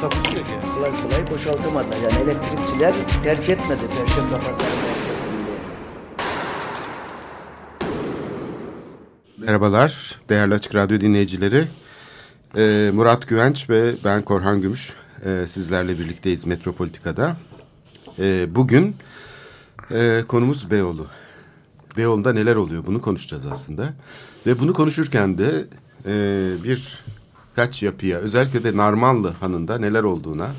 Takusu yok yani. kolay kolay boşaltamadılar. Yani elektrikçiler terk etmedi Perşembe Pazarı merkezinde. Merhabalar değerli Açık Radyo dinleyicileri. Ee, Murat Güvenç ve ben Korhan Gümüş ee, sizlerle birlikteyiz Metropolitika'da. Ee, bugün e, konumuz Beyoğlu. Beyoğlu'nda neler oluyor bunu konuşacağız aslında. Ve bunu konuşurken de e, bir kaç yapıya özellikle de Narmanlı Hanı'nda neler olduğuna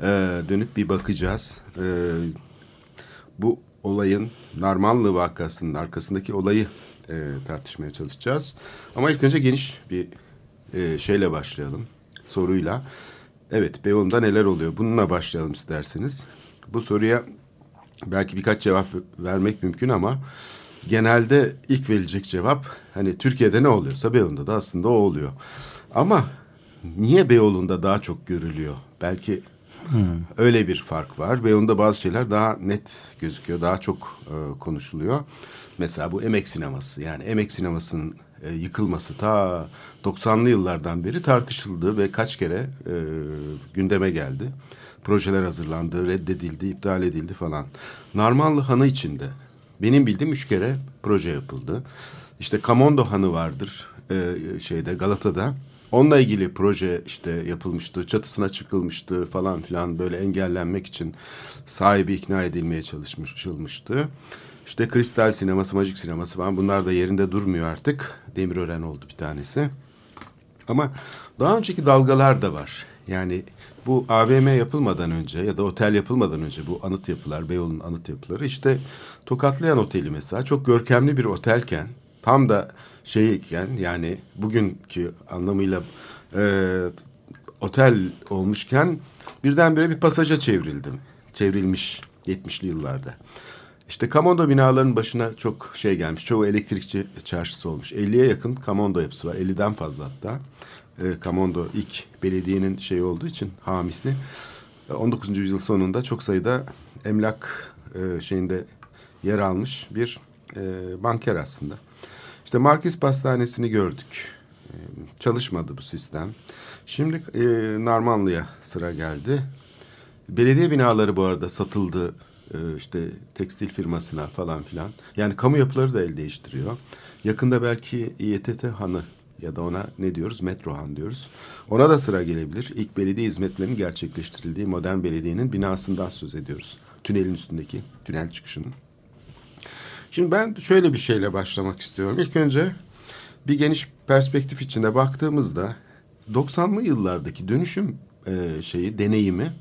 e, dönüp bir bakacağız. E, bu olayın Narmanlı vakasının arkasındaki olayı e, tartışmaya çalışacağız. Ama ilk önce geniş bir e, şeyle başlayalım. Soruyla. Evet Beyoğlu'nda neler oluyor? Bununla başlayalım isterseniz. Bu soruya belki birkaç cevap vermek mümkün ama genelde ilk verilecek cevap hani Türkiye'de ne oluyorsa Beyoğlu'nda da aslında o oluyor. Ama niye Beyoğlu'nda daha çok görülüyor? Belki öyle bir fark var. Beyoğlu'nda bazı şeyler daha net gözüküyor, daha çok e, konuşuluyor. Mesela bu emek sineması yani emek sinemasının e, yıkılması ta 90'lı yıllardan beri tartışıldı ve kaç kere e, gündeme geldi. Projeler hazırlandı, reddedildi, iptal edildi falan. Narmanlı Hanı içinde benim bildiğim üç kere proje yapıldı. İşte Kamondo Hanı vardır e, şeyde Galata'da. Onunla ilgili proje işte yapılmıştı, çatısına çıkılmıştı falan filan böyle engellenmek için sahibi ikna edilmeye çalışılmıştı. İşte kristal sineması, majik sineması falan bunlar da yerinde durmuyor artık. Demirören oldu bir tanesi. Ama daha önceki dalgalar da var. Yani bu AVM yapılmadan önce ya da otel yapılmadan önce bu anıt yapılar, Beyoğlu'nun anıt yapıları işte Tokatlayan Oteli mesela çok görkemli bir otelken tam da şeyken yani bugünkü anlamıyla e, otel olmuşken birdenbire bir pasaja çevrildim. Çevrilmiş 70'li yıllarda. İşte Kamondo binalarının başına çok şey gelmiş. Çoğu elektrikçi çarşısı olmuş. 50'ye yakın Kamondo yapısı var. 50'den fazla hatta. E, Kamondo ilk belediyenin şeyi olduğu için hamisi. E, 19. yüzyıl sonunda çok sayıda emlak e, şeyinde yer almış bir e, banker aslında. İşte Markis Pastanesi'ni gördük. E, çalışmadı bu sistem. Şimdi e, Narmanlı'ya sıra geldi. Belediye binaları bu arada satıldı e, işte tekstil firmasına falan filan. Yani kamu yapıları da el değiştiriyor. Yakında belki İETT Hanı ya da ona ne diyoruz? Metro Han diyoruz. Ona da sıra gelebilir. İlk belediye hizmetlerinin gerçekleştirildiği modern belediyenin binasından söz ediyoruz. Tünelin üstündeki tünel çıkışının. Şimdi ben şöyle bir şeyle başlamak istiyorum. İlk önce bir geniş perspektif içinde baktığımızda 90'lı yıllardaki dönüşüm e, şeyi deneyimi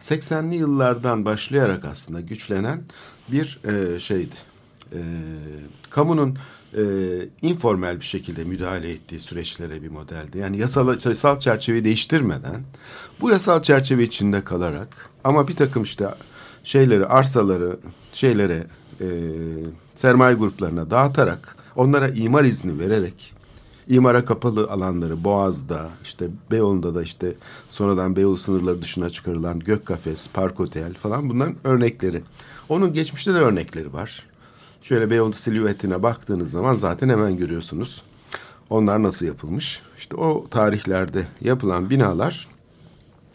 80'li yıllardan başlayarak aslında güçlenen bir e, şeydi. E, kamunun e, informal bir şekilde müdahale ettiği süreçlere bir modeldi. Yani yasal, yasal çerçeveyi değiştirmeden bu yasal çerçeve içinde kalarak ama bir takım işte şeyleri arsaları şeylere e, sermaye gruplarına dağıtarak onlara imar izni vererek imara kapalı alanları Boğaz'da işte Beyoğlu'nda da işte sonradan Beyoğlu sınırları dışına çıkarılan Gök Kafes, Park Otel falan bunların örnekleri. Onun geçmişte de örnekleri var. Şöyle Beyoğlu silüetine baktığınız zaman zaten hemen görüyorsunuz. Onlar nasıl yapılmış? İşte o tarihlerde yapılan binalar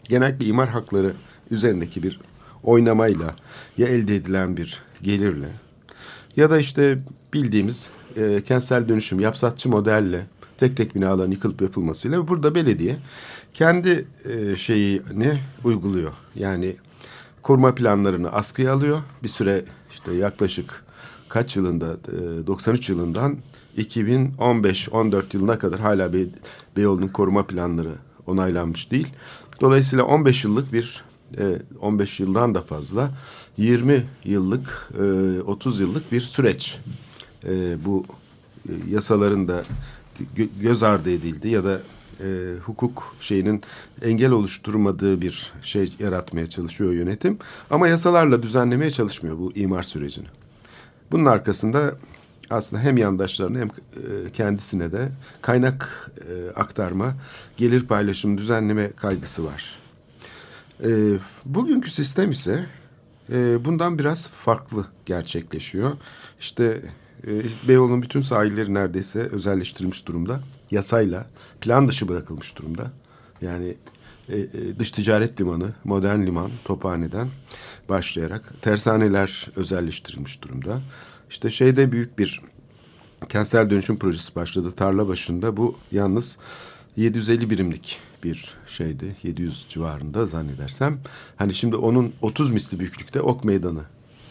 genellikle imar hakları üzerindeki bir oynamayla ya elde edilen bir gelirle ya da işte bildiğimiz e, kentsel dönüşüm yapsatçı modelle tek tek binaların yıkılıp yapılmasıyla burada belediye kendi e, şeyini uyguluyor. Yani koruma planlarını askıya alıyor. Bir süre işte yaklaşık kaç yılında e, 93 yılından 2015-14 yılına kadar hala Be Beyoğlu'nun koruma planları onaylanmış değil. Dolayısıyla 15 yıllık bir e, 15 yıldan da fazla 20 yıllık e, 30 yıllık bir süreç e, bu e, yasaların da gö göz ardı edildi ya da e, hukuk şeyinin engel oluşturmadığı bir şey yaratmaya çalışıyor yönetim. Ama yasalarla düzenlemeye çalışmıyor bu imar sürecini. Bunun arkasında aslında hem yandaşlarına hem e, kendisine de kaynak e, aktarma, gelir paylaşımı düzenleme kaygısı var. E, bugünkü sistem ise e, bundan biraz farklı gerçekleşiyor. İşte e, Beyoğlu'nun bütün sahilleri neredeyse özelleştirilmiş durumda. Yasayla plan dışı bırakılmış durumda. Yani e, e, dış ticaret limanı, modern liman, Tophane'den başlayarak tersaneler özelleştirilmiş durumda. İşte şeyde büyük bir kentsel dönüşüm projesi başladı tarla başında. Bu yalnız 750 birimlik bir şeydi. 700 civarında zannedersem. Hani şimdi onun 30 misli büyüklükte ok meydanı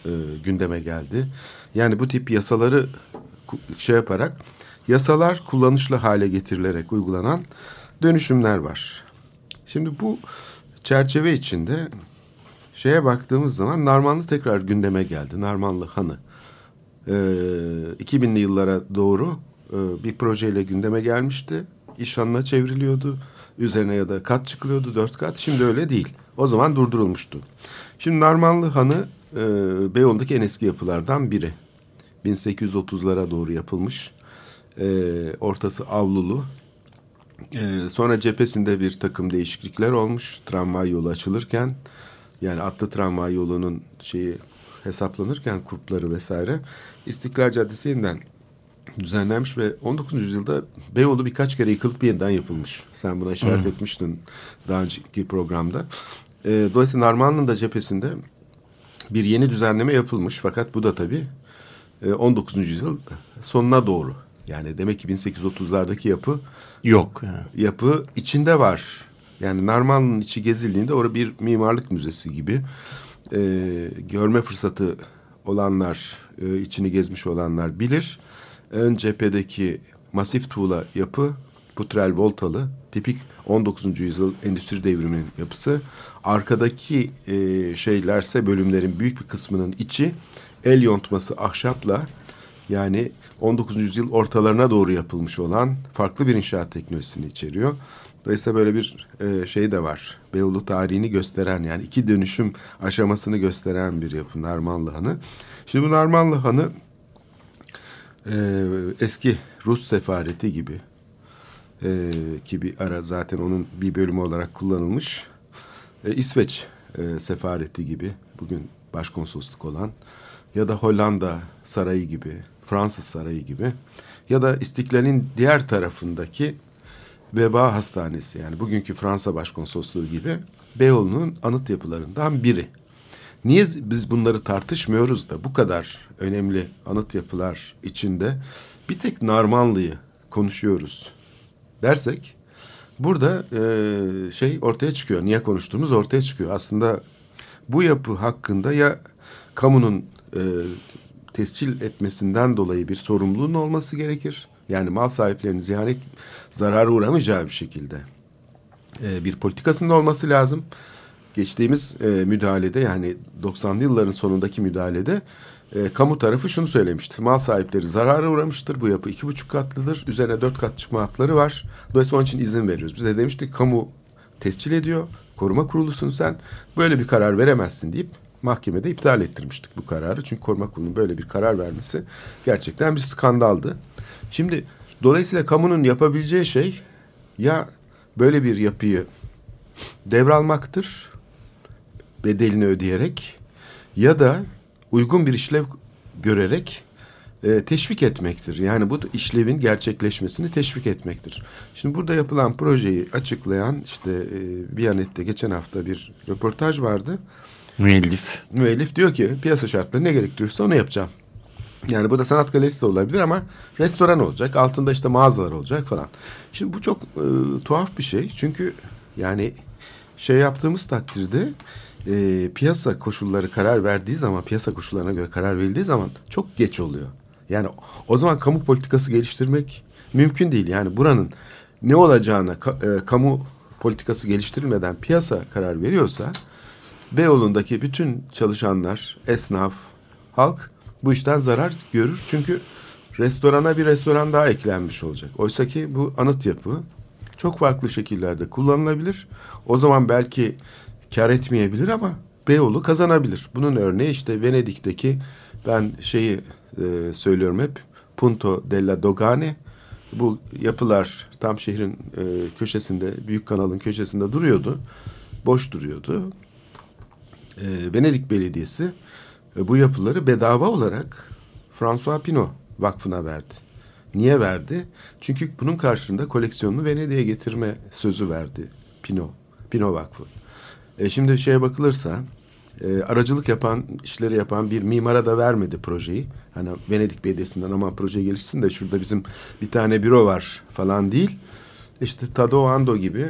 e, gündeme geldi. Yani bu tip yasaları şey yaparak yasalar kullanışlı hale getirilerek uygulanan dönüşümler var. Şimdi bu çerçeve içinde şeye baktığımız zaman Narmanlı tekrar gündeme geldi. Narmanlı Hanı. Ee, 2000'li yıllara doğru e, bir projeyle gündeme gelmişti. İş hanına çevriliyordu. Üzerine ya da kat çıkılıyordu dört kat. Şimdi öyle değil. O zaman durdurulmuştu. Şimdi Narmanlı Hanı e, Beyoğlu'ndaki en eski yapılardan biri. 1830'lara doğru yapılmış. E, ortası avlulu. E, sonra cephesinde bir takım değişiklikler olmuş. Tramvay yolu açılırken yani atlı tramvay yolunun şeyi hesaplanırken kurpları vesaire İstiklal Caddesi yeniden düzenlenmiş ve 19. yüzyılda Beyoğlu birkaç kere yıkılıp yeniden yapılmış. Sen buna işaret hmm. etmiştin daha önceki programda. E, dolayısıyla Narmanlı'nın da cephesinde bir yeni düzenleme yapılmış. Fakat bu da tabii 19. E, yüzyıl sonuna doğru. Yani demek ki 1830'lardaki yapı yok. Yani. Yapı içinde var. Yani Narmanlı'nın içi gezildiğinde orada bir mimarlık müzesi gibi e, görme fırsatı olanlar, e, içini gezmiş olanlar bilir. Ön cephedeki masif tuğla yapı putrel voltalı tipik 19. yüzyıl endüstri devriminin yapısı. Arkadaki e, şeylerse bölümlerin büyük bir kısmının içi el yontması ahşapla yani 19. yüzyıl ortalarına doğru yapılmış olan farklı bir inşaat teknolojisini içeriyor. Dolayısıyla böyle bir e, şey de var. Beyoğlu tarihini gösteren yani iki dönüşüm aşamasını gösteren bir yapı Narmanlı Hanı. Şimdi bu Narmanlı Hanı e, eski Rus sefareti gibi e, ki bir ara zaten onun bir bölümü olarak kullanılmış. E, İsveç e, sefareti gibi bugün başkonsolosluk olan ya da Hollanda sarayı gibi, Fransız sarayı gibi ya da İstiklal'in diğer tarafındaki veba hastanesi yani bugünkü Fransa başkonsolosluğu gibi Beyoğlu'nun anıt yapılarından biri. Niye biz bunları tartışmıyoruz da bu kadar önemli anıt yapılar içinde bir tek Narmanlı'yı konuşuyoruz dersek burada e, şey ortaya çıkıyor. Niye konuştuğumuz ortaya çıkıyor. Aslında bu yapı hakkında ya kamunun e, tescil etmesinden dolayı bir sorumluluğun olması gerekir. Yani mal sahiplerinin ziyanet zarara uğramayacağı bir şekilde e, bir politikasında olması lazım. Geçtiğimiz e, müdahalede yani 90'lı yılların sonundaki müdahalede e, kamu tarafı şunu söylemişti. Mal sahipleri zarara uğramıştır. Bu yapı iki buçuk katlıdır. Üzerine dört kat çıkma hakları var. Dolayısıyla onun için izin veriyoruz. Biz de demiştik kamu tescil ediyor. Koruma kurulusun sen. Böyle bir karar veremezsin deyip mahkemede iptal ettirmiştik bu kararı. Çünkü koruma kurulunun böyle bir karar vermesi gerçekten bir skandaldı. Şimdi dolayısıyla kamunun yapabileceği şey ya böyle bir yapıyı devralmaktır bedelini ödeyerek ya da uygun bir işlev görerek e, teşvik etmektir. Yani bu işlevin gerçekleşmesini teşvik etmektir. Şimdi burada yapılan projeyi açıklayan işte e, Biyanet'te geçen hafta bir röportaj vardı. Müellif. Müellif diyor ki piyasa şartları ne gerektiriyorsa onu yapacağım. Yani bu da sanat galerisi de olabilir ama restoran olacak. Altında işte mağazalar olacak falan. Şimdi bu çok e, tuhaf bir şey. Çünkü yani şey yaptığımız takdirde e, piyasa koşulları karar verdiği zaman, piyasa koşullarına göre karar verildiği zaman çok geç oluyor. Yani o zaman kamu politikası geliştirmek mümkün değil. Yani buranın ne olacağına ka, e, kamu politikası geliştirilmeden piyasa karar veriyorsa Beyoğlu'ndaki bütün çalışanlar, esnaf, halk bu işten zarar görür. Çünkü restorana bir restoran daha eklenmiş olacak. Oysa ki bu anıt yapı çok farklı şekillerde kullanılabilir. O zaman belki kar etmeyebilir ama Beyoğlu kazanabilir. Bunun örneği işte Venedik'teki ben şeyi e, söylüyorum hep Punto della Dogane bu yapılar tam şehrin e, köşesinde büyük kanalın köşesinde duruyordu. Boş duruyordu. E, Venedik Belediyesi e, bu yapıları bedava olarak François Pinault Vakfı'na verdi. Niye verdi? Çünkü bunun karşılığında koleksiyonunu Venedik'e getirme sözü verdi Pinault. Pinault Vakfı. E, şimdi şeye bakılırsa e, aracılık yapan, işleri yapan bir mimara da vermedi projeyi. Hani Venedik Belediyesi'nden aman proje gelişsin de şurada bizim bir tane büro var falan değil. İşte Tadao Ando gibi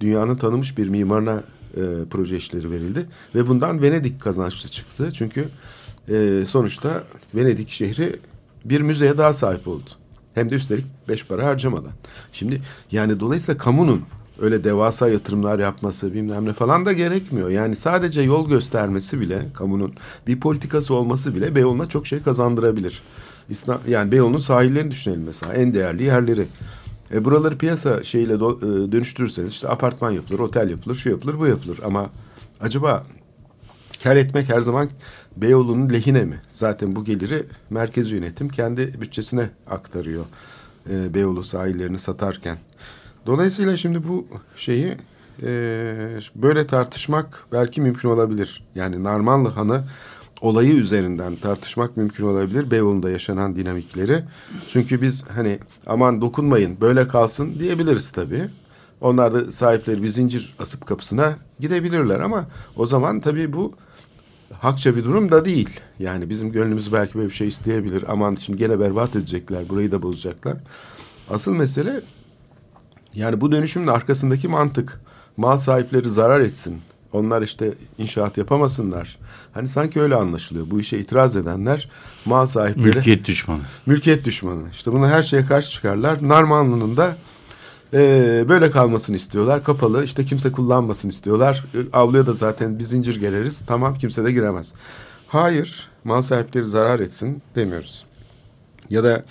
dünyanın tanımış bir mimarına e, proje işleri verildi. Ve bundan Venedik kazançlı çıktı. Çünkü e, sonuçta Venedik şehri bir müzeye daha sahip oldu. Hem de üstelik beş para harcamadan. Şimdi yani dolayısıyla kamunun öyle devasa yatırımlar yapması bilmem ne falan da gerekmiyor. Yani sadece yol göstermesi bile kamunun bir politikası olması bile Beyoğlu'na çok şey kazandırabilir. Yani Beyoğlu'nun sahillerini düşünelim mesela en değerli yerleri. E, buraları piyasa şeyle do, e, dönüştürürseniz işte apartman yapılır, otel yapılır, şu yapılır, bu yapılır. Ama acaba kar etmek her zaman Beyoğlu'nun lehine mi? Zaten bu geliri merkez yönetim kendi bütçesine aktarıyor. E, Beyoğlu sahillerini satarken. Dolayısıyla şimdi bu şeyi e, böyle tartışmak belki mümkün olabilir. Yani Narmanlı Hanı olayı üzerinden tartışmak mümkün olabilir. Beyoğlu'nda yaşanan dinamikleri. Çünkü biz hani aman dokunmayın böyle kalsın diyebiliriz tabii. Onlar da sahipleri bir zincir asıp kapısına gidebilirler ama o zaman tabii bu hakça bir durum da değil. Yani bizim gönlümüz belki böyle bir şey isteyebilir. Aman şimdi gene berbat edecekler, burayı da bozacaklar. Asıl mesele yani bu dönüşümün arkasındaki mantık. Mal sahipleri zarar etsin. Onlar işte inşaat yapamasınlar. Hani sanki öyle anlaşılıyor. Bu işe itiraz edenler mal sahipleri... Mülkiyet düşmanı. Mülkiyet düşmanı. İşte buna her şeye karşı çıkarlar. Narmanlı'nın da e, böyle kalmasını istiyorlar. Kapalı işte kimse kullanmasın istiyorlar. Avluya da zaten bir zincir gereriz. Tamam kimse de giremez. Hayır mal sahipleri zarar etsin demiyoruz. Ya da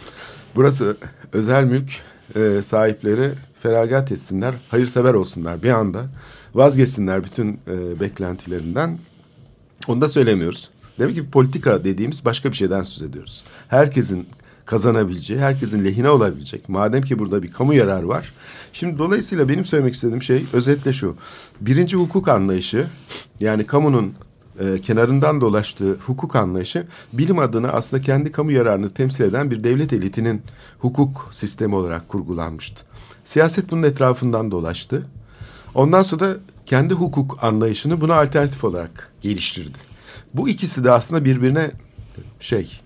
burası özel mülk e, sahipleri feragat etsinler, hayırsever olsunlar bir anda. Vazgeçsinler bütün e, beklentilerinden. Onu da söylemiyoruz. Demek ki politika dediğimiz başka bir şeyden söz ediyoruz. Herkesin kazanabileceği, herkesin lehine olabilecek. Madem ki burada bir kamu yararı var. Şimdi dolayısıyla benim söylemek istediğim şey özetle şu. Birinci hukuk anlayışı yani kamunun e, kenarından dolaştığı hukuk anlayışı bilim adına aslında kendi kamu yararını temsil eden bir devlet elitinin hukuk sistemi olarak kurgulanmıştı. Siyaset bunun etrafından dolaştı. Ondan sonra da kendi hukuk anlayışını buna alternatif olarak geliştirdi. Bu ikisi de aslında birbirine şey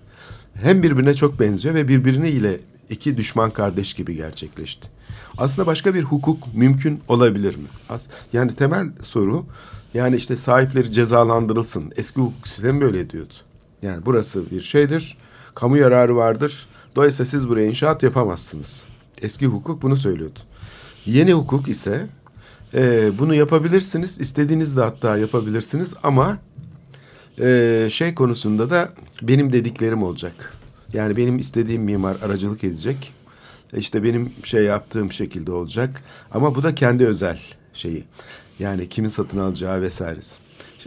hem birbirine çok benziyor ve birbirine ile iki düşman kardeş gibi gerçekleşti. Aslında başka bir hukuk mümkün olabilir mi? Yani temel soru yani işte sahipleri cezalandırılsın. Eski hukuk sistemi böyle diyordu. Yani burası bir şeydir. Kamu yararı vardır. Dolayısıyla siz buraya inşaat yapamazsınız. Eski hukuk bunu söylüyordu. Yeni hukuk ise e, bunu yapabilirsiniz. İstediğinizde hatta yapabilirsiniz ama e, şey konusunda da benim dediklerim olacak. Yani benim istediğim mimar aracılık edecek. E, işte benim şey yaptığım şekilde olacak. Ama bu da kendi özel şeyi. Yani kimin satın alacağı vesairesi.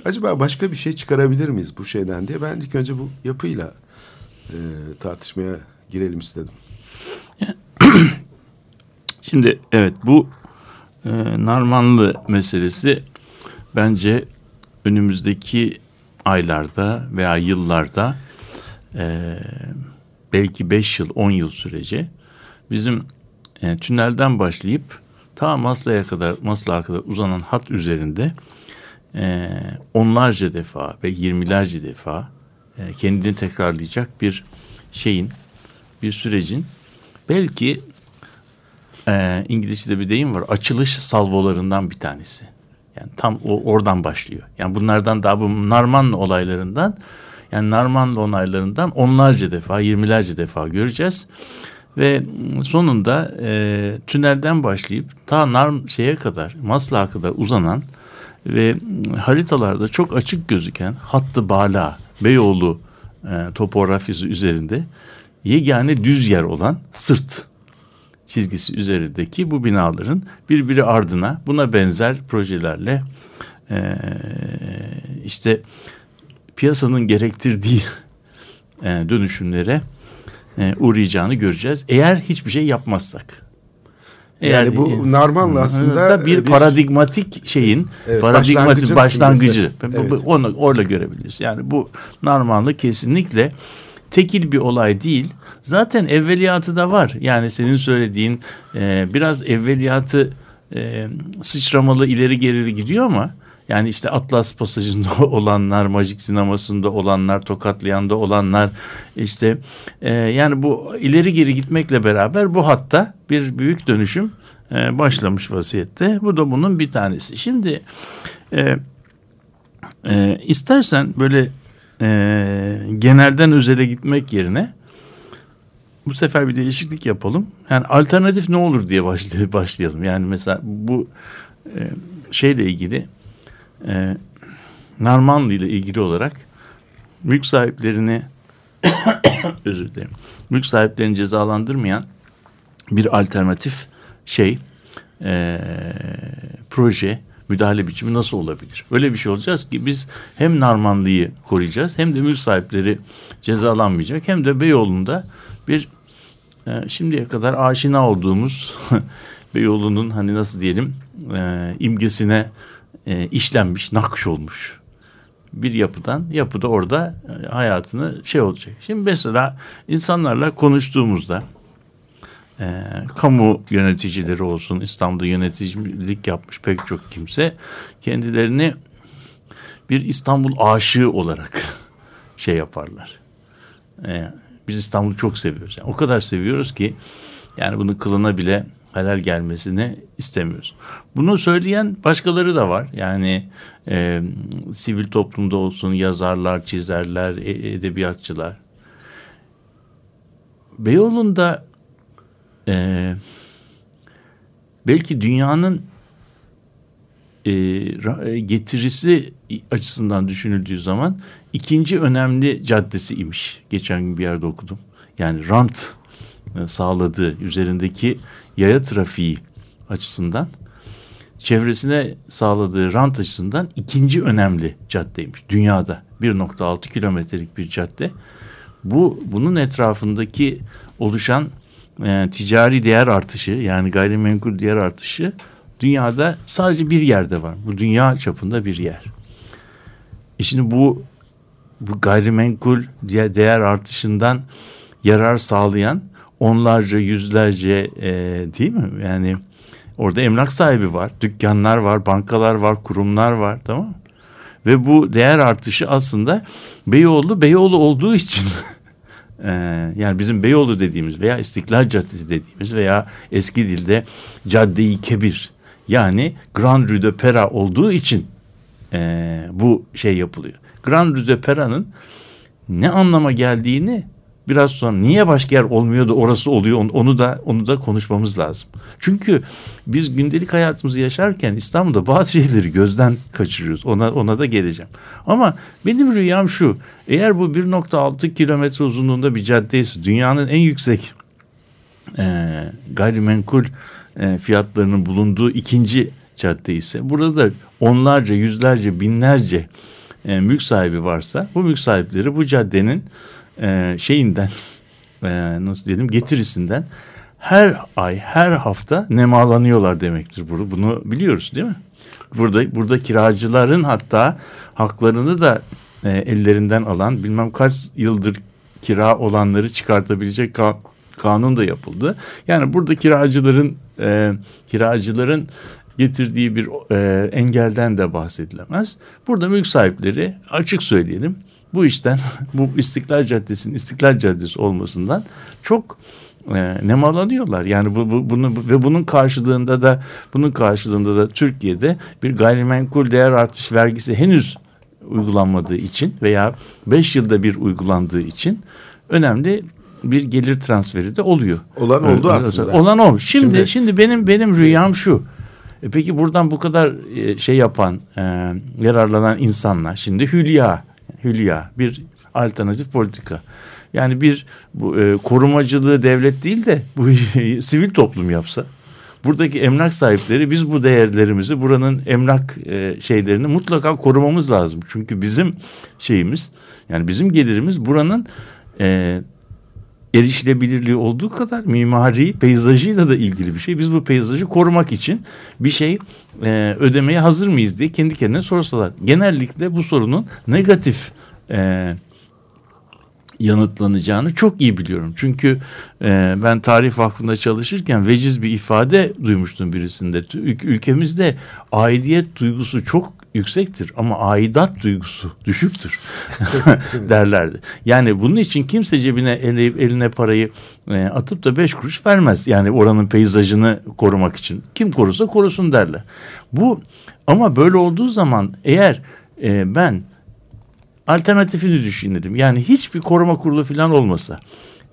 Acaba başka bir şey çıkarabilir miyiz bu şeyden diye ben ilk önce bu yapıyla e, tartışmaya girelim istedim. Şimdi evet bu e, Narmanlı meselesi bence önümüzdeki aylarda veya yıllarda e, belki beş yıl on yıl sürece bizim e, tünelden başlayıp ta Maslak'a kadar Maslak'a kadar uzanan hat üzerinde e, onlarca defa ve yirmilerce defa e, kendini tekrarlayacak bir şeyin bir sürecin belki e, İngilizce'de bir deyim var. Açılış salvolarından bir tanesi. Yani tam o oradan başlıyor. Yani bunlardan daha bu Narmanlı olaylarından yani Narmanlı olaylarından onlarca defa, yirmilerce defa göreceğiz. Ve sonunda e, tünelden başlayıp ta Narm şeye kadar, Maslak'a kadar uzanan ve haritalarda çok açık gözüken hattı bala, Beyoğlu e, topografisi üzerinde yegane düz yer olan sırt çizgisi üzerindeki bu binaların birbiri ardına buna benzer projelerle e, işte piyasanın gerektirdiği e, dönüşümlere e, uğrayacağını göreceğiz. Eğer hiçbir şey yapmazsak. Yani bu Narman'la aslında da bir, bir- paradigmatik şeyin Evet, paradigmatik başlangıcı. bu- Onu orada görebiliriz. Yani bu Narmanlı kesinlikle tekil bir olay değil. Zaten evveliyatı da var. Yani senin söylediğin e, biraz evveliyatı e, sıçramalı ileri geri gidiyor ama yani işte Atlas Pasajı'nda olanlar, Majik Sineması'nda olanlar, Tokatlayan'da olanlar işte e, yani bu ileri geri gitmekle beraber bu hatta bir büyük dönüşüm e, başlamış vaziyette. Bu da bunun bir tanesi. Şimdi e, e, istersen böyle e, genelden özele gitmek yerine bu sefer bir değişiklik yapalım. Yani alternatif ne olur diye başlay- başlayalım. Yani mesela bu e, şeyle ilgili e, Narmanlı ile ilgili olarak mülk sahiplerini özür dilerim. Mülk sahiplerini cezalandırmayan bir alternatif şey e, proje müdahale biçimi nasıl olabilir? Öyle bir şey olacağız ki biz hem Narmanlı'yı koruyacağız hem de mülk sahipleri cezalanmayacak hem de Beyoğlu'nda bir e, şimdiye kadar aşina olduğumuz Beyoğlu'nun hani nasıl diyelim e, imgesine e, işlenmiş, nakş olmuş bir yapıdan yapıda orada e, hayatını şey olacak. Şimdi mesela insanlarla konuştuğumuzda e, kamu yöneticileri olsun İstanbul'da yöneticilik yapmış pek çok kimse kendilerini bir İstanbul aşığı olarak şey yaparlar. E, biz İstanbul'u çok seviyoruz. Yani o kadar seviyoruz ki yani bunu kılına bile helal gelmesini istemiyoruz. Bunu söyleyen başkaları da var. Yani e, sivil toplumda olsun yazarlar, çizerler, e- edebiyatçılar. Beyoğlu'nda e, belki dünyanın e, e, getirisi açısından düşünüldüğü zaman ikinci önemli caddesi imiş. Geçen gün bir yerde okudum. Yani rant e, sağladığı üzerindeki yaya trafiği açısından çevresine sağladığı rant açısından ikinci önemli caddeymiş dünyada. 1.6 kilometrelik bir cadde. Bu bunun etrafındaki oluşan e, ticari değer artışı yani gayrimenkul değer artışı dünyada sadece bir yerde var. Bu dünya çapında bir yer. E şimdi bu bu gayrimenkul değer artışından yarar sağlayan onlarca yüzlerce e, değil mi? Yani orada emlak sahibi var, dükkanlar var, bankalar var, kurumlar var tamam mı? Ve bu değer artışı aslında Beyoğlu Beyoğlu olduğu için e, yani bizim Beyoğlu dediğimiz veya İstiklal Caddesi dediğimiz veya eski dilde Cadde-i Kebir yani Grand Rue de Pera olduğu için e, bu şey yapılıyor. Grand Rue de Pera'nın ne anlama geldiğini biraz sonra niye başka yer olmuyor da orası oluyor onu- da onu da konuşmamız lazım. Çünkü biz gündelik hayatımızı yaşarken İstanbul'da bazı şeyleri gözden kaçırıyoruz. Ona ona da geleceğim. Ama benim rüyam şu. Eğer bu 1.6 kilometre uzunluğunda bir caddeyse dünyanın en yüksek e, gayrimenkul e, fiyatlarının bulunduğu ikinci cadde ise burada da onlarca, yüzlerce, binlerce e, mülk sahibi varsa bu mülk sahipleri bu caddenin e, şeyinden e, nasıl diyelim getirisinden her ay, her hafta nemalanıyorlar demektir. Bunu, bunu biliyoruz değil mi? Burada burada kiracıların hatta haklarını da e, ellerinden alan bilmem kaç yıldır kira olanları çıkartabilecek ka- kanun da yapıldı. Yani burada kiracıların e, kiracıların getirdiği bir e, engelden de bahsedilemez. Burada mülk sahipleri açık söyleyelim bu işten bu İstiklal Caddesi'nin İstiklal Caddesi olmasından çok e, nemalanıyorlar. Yani bu, bu bunu ve bunun karşılığında da bunun karşılığında da Türkiye'de bir gayrimenkul değer artış vergisi henüz uygulanmadığı için veya beş yılda bir uygulandığı için önemli bir gelir transferi de oluyor. Olan oldu aslında. Olan olmuş. Şimdi Şimdi- şimdi, benim benim rüyam şu. E peki buradan bu kadar e, şey yapan, e, yararlanan insanlar şimdi Hülya, Hülya bir alternatif politika. Yani bir bu, e, korumacılığı devlet değil de bu sivil toplum yapsa. Buradaki emlak sahipleri biz bu değerlerimizi buranın emlak e, şeylerini mutlaka korumamız lazım. Çünkü bizim şeyimiz yani bizim gelirimiz buranın e, erişilebilirliği olduğu kadar mimari peyzajıyla da ilgili bir şey. Biz bu peyzajı korumak için bir şey e, ödemeye hazır mıyız diye kendi kendine sorsalar. Genellikle bu sorunun negatif e, yanıtlanacağını çok iyi biliyorum. Çünkü e, ben tarih vakfında çalışırken veciz bir ifade duymuştum birisinde. Ül- Ülkemizde aidiyet duygusu çok yüksektir ama aidat duygusu düşüktür derlerdi. Yani bunun için kimse cebine eleyip eline parayı e, atıp da beş kuruş vermez. Yani oranın peyzajını korumak için. Kim korursa korusun derler. Bu ama böyle olduğu zaman eğer e, ben alternatifini düşünelim. Yani hiçbir koruma kurulu falan olmasa.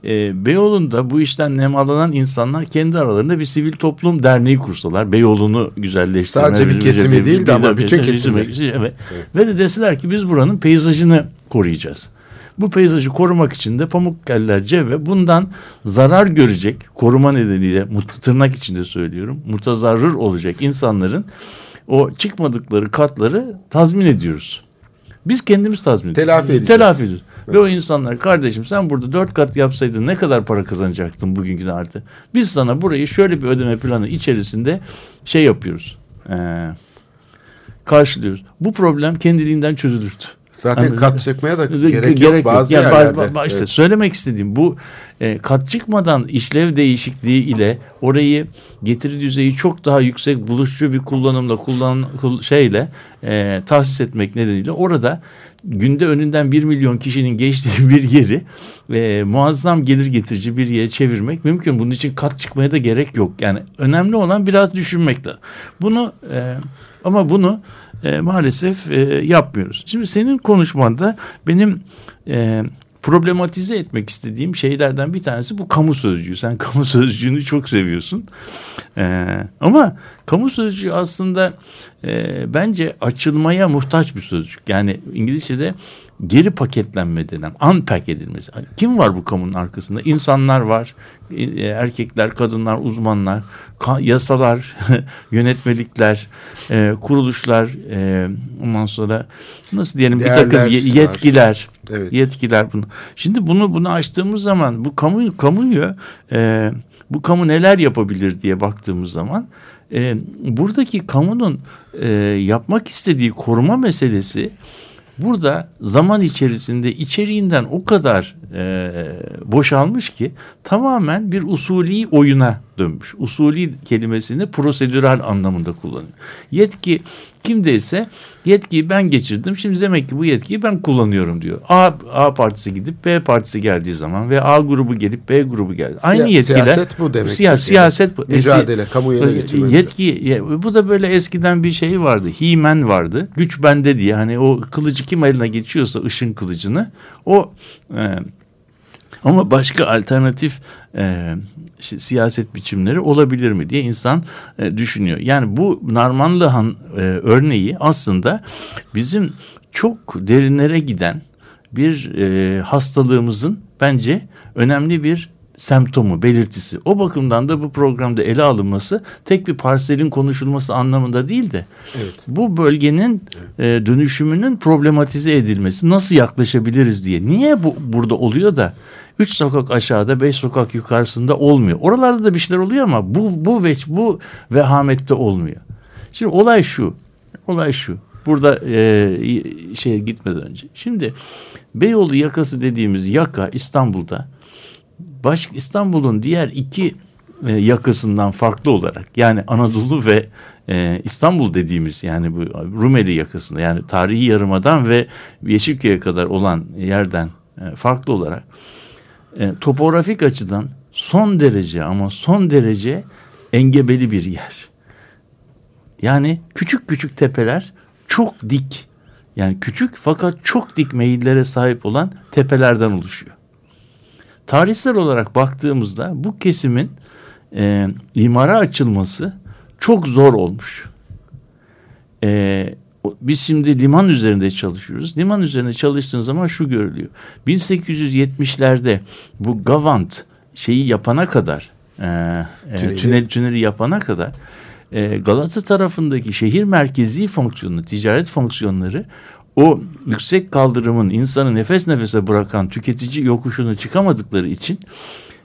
E, Beyoğlu'nda bu işten nemalanan insanlar kendi aralarında bir sivil toplum derneği kursalar. Beyoğlu'nu güzelleştirme. Sadece bir kesimi değil de ama bütün kesimler. Evet. Ve de deseler ki biz buranın peyzajını koruyacağız. Bu peyzajı korumak için de Pamukkale'ler Ceve bundan zarar görecek koruma nedeniyle tırnak içinde söylüyorum mutazarrır olacak insanların o çıkmadıkları katları tazmin ediyoruz. Biz kendimiz tazmin ediyoruz. Telafi edeceğiz. Telafi ediyoruz. Ve o insanlar kardeşim sen burada dört kat yapsaydın ne kadar para kazanacaktın bugünkü artı? Biz sana burayı şöyle bir ödeme planı içerisinde şey yapıyoruz. Ee, karşılıyoruz. Bu problem kendiliğinden çözülürdü. Zaten Anladın kat mı? çıkmaya da Ge- gerek, yok bazı Yani yerlerde. ba- ba- işte Evet. söylemek istediğim bu e, kat çıkmadan işlev değişikliği ile orayı getiri düzeyi çok daha yüksek buluşçu bir kullanımla kullan kul- şeyle e, tahsis etmek nedeniyle orada günde önünden bir milyon kişinin geçtiği bir yeri e, muazzam gelir getirici bir yere çevirmek mümkün. Bunun için kat çıkmaya da gerek yok. Yani önemli olan biraz düşünmekle. Bunu e, ama bunu e, maalesef e, yapmıyoruz. Şimdi senin konuşmanda benim e, problematize etmek istediğim şeylerden bir tanesi bu kamu sözcüğü. Sen kamu sözcüğünü çok seviyorsun. E, ama kamu sözcüğü aslında e, bence açılmaya muhtaç bir sözcük. Yani İngilizce'de geri paketlenme denen, unpack edilmesi. Kim var bu kamunun arkasında? İnsanlar var, e, erkekler, kadınlar, uzmanlar, yasalar, yönetmelikler, e, kuruluşlar, e, ondan sonra nasıl diyelim bir takım Değerler ye- var. yetkiler, Evet. yetkiler bunu. Şimdi bunu bunu açtığımız zaman bu kamu kamuyu e, bu kamu neler yapabilir diye baktığımız zaman e, buradaki kamunun e, yapmak istediği koruma meselesi burada zaman içerisinde içeriğinden o kadar e, boşalmış ki tamamen bir usulî oyuna dönmüş. Usulî kelimesini prosedürel anlamında kullanıyor. Yetki kimdeyse yetkiyi ben geçirdim. Şimdi demek ki bu yetkiyi ben kullanıyorum diyor. A, A partisi gidip B partisi geldiği zaman ve A grubu gelip B grubu geldi. Aynı Siya- yetkiler. siyaset bu demek Siya- yani. siyaset bu. Mücadele, kamu ele geçirme. Yetki bu da böyle eskiden bir şey vardı. He-Man vardı. Güç bende diye. Hani o kılıcı kim eline geçiyorsa ışın kılıcını o e, ama başka alternatif e, si- siyaset biçimleri olabilir mi diye insan e, düşünüyor. Yani bu Narmanlı Han e, örneği aslında bizim çok derinlere giden bir e, hastalığımızın bence önemli bir semptomu, belirtisi. O bakımdan da bu programda ele alınması tek bir parselin konuşulması anlamında değil de bu bölgenin e, dönüşümünün problematize edilmesi, nasıl yaklaşabiliriz diye. Niye bu burada oluyor da üç sokak aşağıda, beş sokak yukarısında olmuyor? Oralarda da bir şeyler oluyor ama bu bu veç bu vehamette olmuyor. Şimdi olay şu. Olay şu. Burada e, şeye gitmeden önce. Şimdi Beyoğlu yakası dediğimiz yaka İstanbul'da baş İstanbul'un diğer iki e, yakasından farklı olarak yani Anadolu ve e, İstanbul dediğimiz yani bu Rumeli yakasında yani tarihi yarımadan ve Yeşilköy'e kadar olan yerden e, farklı olarak e, topografik açıdan son derece ama son derece engebeli bir yer. Yani küçük küçük tepeler çok dik. Yani küçük fakat çok dik meyillere sahip olan tepelerden oluşuyor. Tarihsel olarak baktığımızda bu kesimin e, imara açılması çok zor olmuş. E, biz şimdi liman üzerinde çalışıyoruz. Liman üzerinde çalıştığın zaman şu görülüyor. 1870'lerde bu Gavant şeyi yapana kadar e, e, Tüneli. tünel, tüneli yapana kadar e, Galata tarafındaki şehir merkezi fonksiyonu, ticaret fonksiyonları o yüksek kaldırımın insanı nefes nefese bırakan tüketici yokuşunu çıkamadıkları için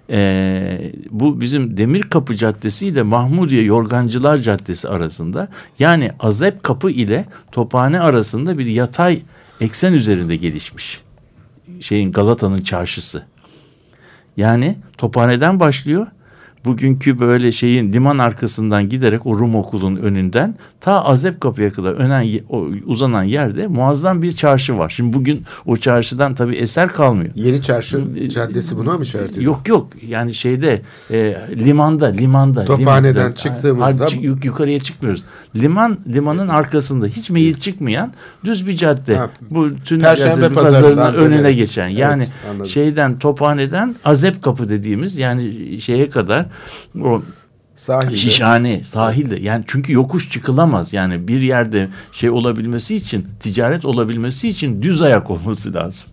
e, bu bizim Demir Kapı Caddesi ile Mahmudiye Yorgancılar Caddesi arasında yani Azep Kapı ile Tophane arasında bir yatay eksen üzerinde gelişmiş şeyin Galata'nın çarşısı. Yani Tophane'den başlıyor. Bugünkü böyle şeyin liman arkasından giderek o Rum okulun önünden ta Azep kapıya kadar önen, uzanan yerde muazzam bir çarşı var. Şimdi bugün o çarşıdan tabii eser kalmıyor. Yeni Çarşı Caddesi buna mı işaret ediyor? Yok yok yani şeyde e, limanda limanda. Tophane'den limanda. çıktığımızda- yuk- yukarıya çıkmıyoruz. Liman limanın arkasında hiç meyil çıkmayan düz bir cadde. Ha, Bu tüm Perşembe pazarının önüne dönerek. geçen. Evet, Yani anladım. şeyden Tophane'den Azep Kapı dediğimiz yani şeye kadar o Sahilde. Şişhane, sahilde. Yani çünkü yokuş çıkılamaz. Yani bir yerde şey olabilmesi için, ticaret olabilmesi için düz ayak olması lazım.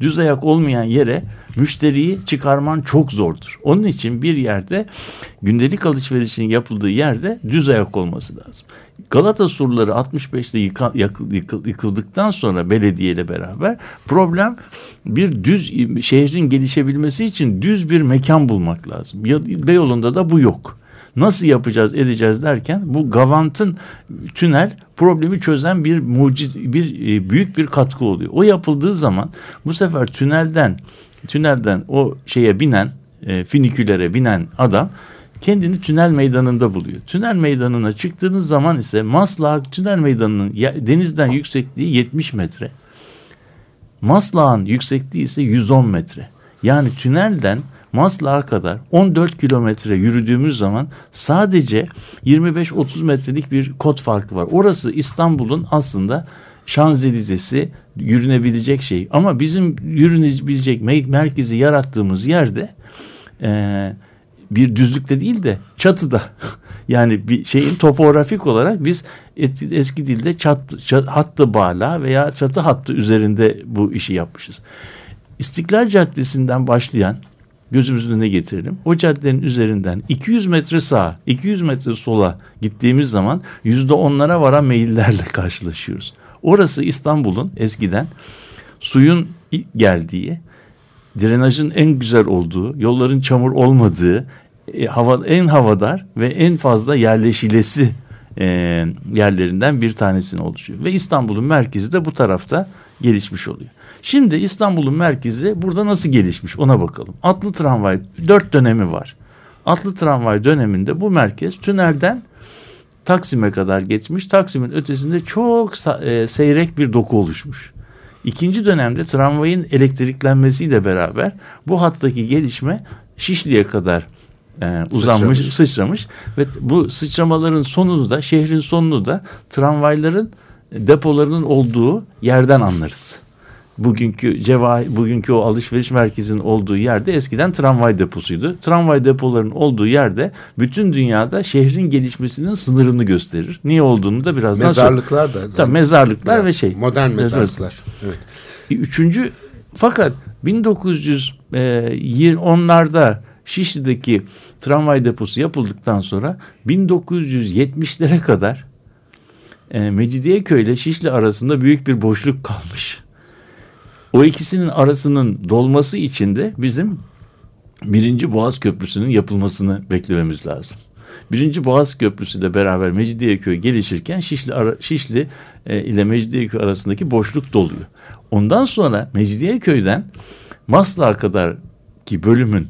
Düz ayak olmayan yere müşteriyi çıkarman çok zordur. Onun için bir yerde gündelik alışverişin yapıldığı yerde düz ayak olması lazım. Galata surları 65'te yıka- yakı- yıkı- yıkıldıktan sonra belediyeyle beraber problem bir düz şehrin gelişebilmesi için düz bir mekan bulmak lazım. Beyoğlu'nda da bu yok. Nasıl yapacağız edeceğiz derken bu Gavant'ın tünel problemi çözen bir mucit bir e, büyük bir katkı oluyor. O yapıldığı zaman bu sefer tünelden tünelden o şeye binen e, finikülere binen adam kendini tünel meydanında buluyor. Tünel meydanına çıktığınız zaman ise Maslak tünel meydanının denizden yüksekliği 70 metre. Maslak'ın yüksekliği ise 110 metre. Yani tünelden Maslak'a kadar 14 kilometre yürüdüğümüz zaman sadece 25-30 metrelik bir kod farkı var. Orası İstanbul'un aslında Şanzelize'si yürünebilecek şey. Ama bizim yürünebilecek me- merkezi yarattığımız yerde eee, bir düzlükte değil de çatıda. Yani bir şeyin topografik olarak biz eski dilde çat, çat, hattı bağla veya çatı hattı üzerinde bu işi yapmışız. İstiklal Caddesi'nden başlayan gözümüzün önüne getirelim. O caddenin üzerinden 200 metre sağa, 200 metre sola gittiğimiz zaman yüzde onlara varan meyillerle karşılaşıyoruz. Orası İstanbul'un eskiden suyun geldiği, drenajın en güzel olduğu, yolların çamur olmadığı, e, hava en havadar ve en fazla yerleşilesi e, yerlerinden bir tanesini oluşuyor. Ve İstanbul'un merkezi de bu tarafta gelişmiş oluyor. Şimdi İstanbul'un merkezi burada nasıl gelişmiş ona bakalım. Atlı tramvay dört dönemi var. Atlı tramvay döneminde bu merkez tünelden Taksim'e kadar geçmiş. Taksim'in ötesinde çok e, seyrek bir doku oluşmuş. İkinci dönemde tramvayın elektriklenmesiyle beraber bu hattaki gelişme Şişli'ye kadar e, uzanmış, Sıçramış. sıçramış. Ve bu sıçramaların sonunu da şehrin sonunu da tramvayların depolarının olduğu yerden anlarız. Bugünkü ceva bugünkü o alışveriş merkezinin olduğu yerde eskiden tramvay deposuydu. Tramvay depolarının olduğu yerde bütün dünyada şehrin gelişmesinin sınırını gösterir. Niye olduğunu da birazdan Mezarlıklar da. Tabii zaten mezarlıklar biraz ve şey. Modern Mezarlık. mezarlıklar. Evet. Üçüncü fakat 1910'larda Şişli'deki tramvay deposu yapıldıktan sonra 1970'lere kadar e, Mecidiyeköy ile Şişli arasında büyük bir boşluk kalmış. O ikisinin arasının dolması için de bizim birinci Boğaz Köprüsü'nün yapılmasını beklememiz lazım. Birinci Boğaz Köprüsü ile beraber Mecidiyeköy gelişirken Şişli, ara, Şişli e, ile Mecidiyeköy arasındaki boşluk doluyor. Ondan sonra Mecidiyeköy'den Maslak'a kadar ki bölümün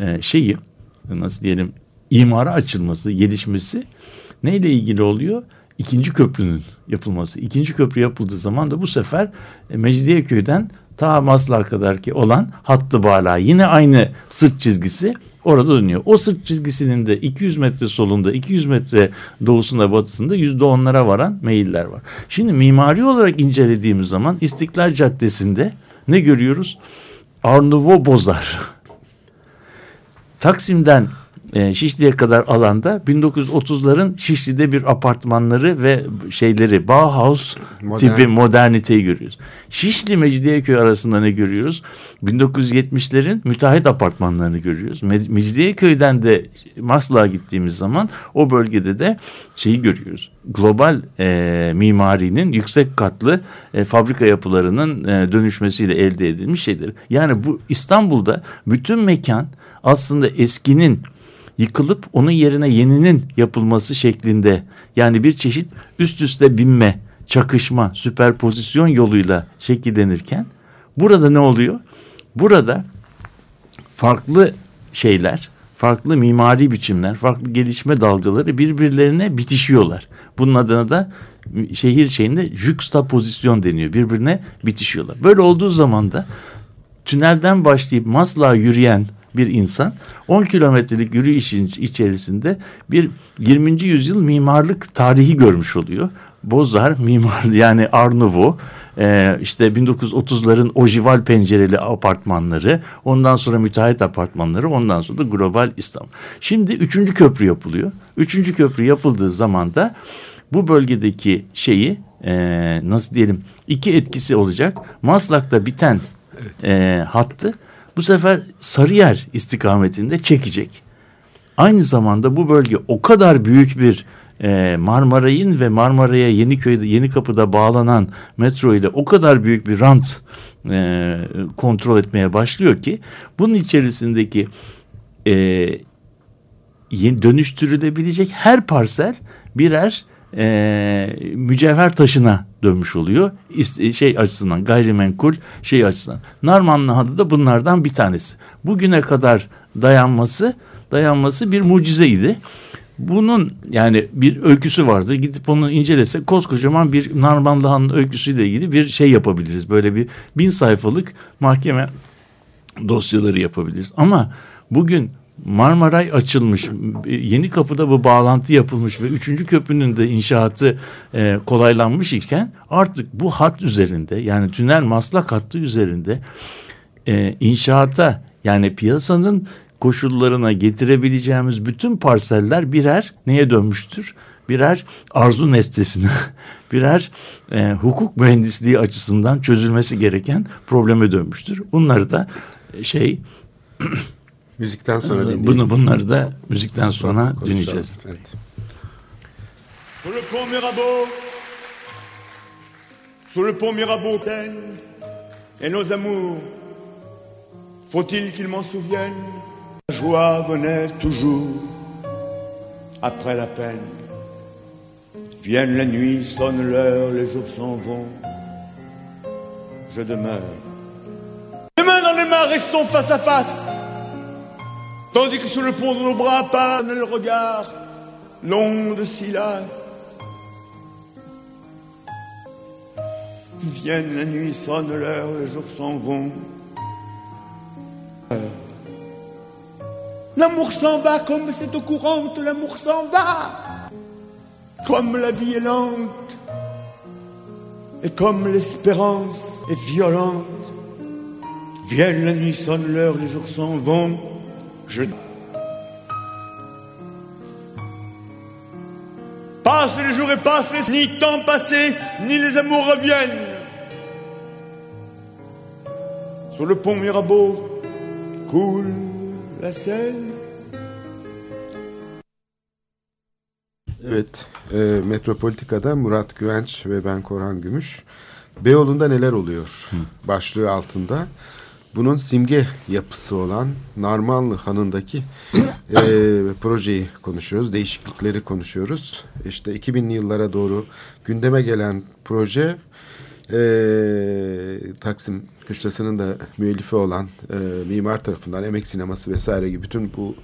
e, şeyi nasıl diyelim imara açılması, gelişmesi neyle ilgili oluyor? İkinci köprünün yapılması. İkinci köprü yapıldığı zaman da bu sefer e, Mecidiyeköy'den ta Maslak'a kadar ki olan hattı bağla yine aynı sırt çizgisi orada dönüyor. O sırt çizgisinin de 200 metre solunda 200 metre doğusunda batısında yüzde onlara varan meyiller var. Şimdi mimari olarak incelediğimiz zaman İstiklal Caddesi'nde ne görüyoruz? Nouveau Bozar. Taksim'den e, Şişli'ye kadar alanda 1930'ların Şişli'de bir apartmanları ve şeyleri Bauhaus Modern. tipi moderniteyi görüyoruz. Şişli Mecidiyeköy arasında ne görüyoruz? 1970'lerin müteahhit apartmanlarını görüyoruz. Me- Mecidiyeköy'den de Maslak'a gittiğimiz zaman o bölgede de şeyi görüyoruz. Global e, mimarinin yüksek katlı e, fabrika yapılarının e, dönüşmesiyle elde edilmiş şeyler. Yani bu İstanbul'da bütün mekan aslında eskinin yıkılıp onun yerine yeninin yapılması şeklinde yani bir çeşit üst üste binme, çakışma, süperpozisyon yoluyla şekillenirken burada ne oluyor? Burada farklı şeyler, farklı mimari biçimler, farklı gelişme dalgaları birbirlerine bitişiyorlar. Bunun adına da şehir şeyinde juxtapozisyon deniyor. Birbirine bitişiyorlar. Böyle olduğu zaman da tünelden başlayıp Maslak'a yürüyen bir insan 10 kilometrelik yürüyüşün içerisinde bir 20. yüzyıl mimarlık tarihi görmüş oluyor. Bozar mimar yani Nouveau e, işte 1930'ların ojival pencereli apartmanları ondan sonra müteahhit apartmanları ondan sonra da global İstanbul. Şimdi üçüncü köprü yapılıyor. Üçüncü köprü yapıldığı zaman da bu bölgedeki şeyi e, nasıl diyelim iki etkisi olacak. Maslak'ta biten e, hattı bu sefer Sarıyer istikametinde çekecek. Aynı zamanda bu bölge o kadar büyük bir e, Marmaray'ın ve Marmaray'a Yeniköy'de Yeni Kapı'da bağlanan metro ile o kadar büyük bir rant e, kontrol etmeye başlıyor ki bunun içerisindeki e, dönüştürülebilecek her parsel birer e, mücevher taşına dönmüş oluyor. İst- şey açısından gayrimenkul şey açısından. Narmanlı Hadı da bunlardan bir tanesi. Bugüne kadar dayanması dayanması bir mucizeydi. Bunun yani bir öyküsü vardı. Gidip onu incelese koskocaman bir Narmanlı Han'ın öyküsüyle ilgili bir şey yapabiliriz. Böyle bir bin sayfalık mahkeme dosyaları yapabiliriz. Ama bugün Marmaray açılmış, yeni kapıda bu bağlantı yapılmış ve üçüncü köprünün de inşaatı e, kolaylanmış iken artık bu hat üzerinde yani tünel maslak hattı üzerinde e, inşaata yani piyasanın koşullarına getirebileceğimiz bütün parseller birer neye dönmüştür? Birer arzu nesnesine, birer e, hukuk mühendisliği açısından çözülmesi gereken probleme dönmüştür. Bunları da e, şey Müzikten sonra dinleyelim. bunu bunları da müzikten sonra Konuşalım. dinleyeceğiz. Evet. Sur le pont Mirabeau, sur le pont Mirabeau, et nos amours, faut-il qu'ils m'en souviennent? La joie venait toujours après la peine. Vienne la nuit, sonne l'heure, les jours s'en vont. Je demeure. Les mains dans les mains, restons face à face. Tandis que sur le pont de nos bras panne le regard, l'onde Silas. Vienne la nuit, sonne l'heure, les jours s'en vont. L'amour s'en va comme cette courante, l'amour s'en va. Comme la vie est lente, et comme l'espérance est violente. Vienne la nuit, sonne l'heure, les jours s'en vont. Je Passe les jours et passe les ni temps passé, ni les amours reviennent. Sur le pont Mirabeau coule la Seine. Evet, e, Metropolitika'da Murat Güvenç ve ben Korhan Gümüş. Beyoğlu'nda neler oluyor başlığı altında. Bunun simge yapısı olan Narmanlı Hanı'ndaki e, projeyi konuşuyoruz, değişiklikleri konuşuyoruz. İşte 2000'li yıllara doğru gündeme gelen proje e, Taksim Kışlası'nın da müellifi olan e, mimar tarafından emek sineması vesaire gibi bütün bu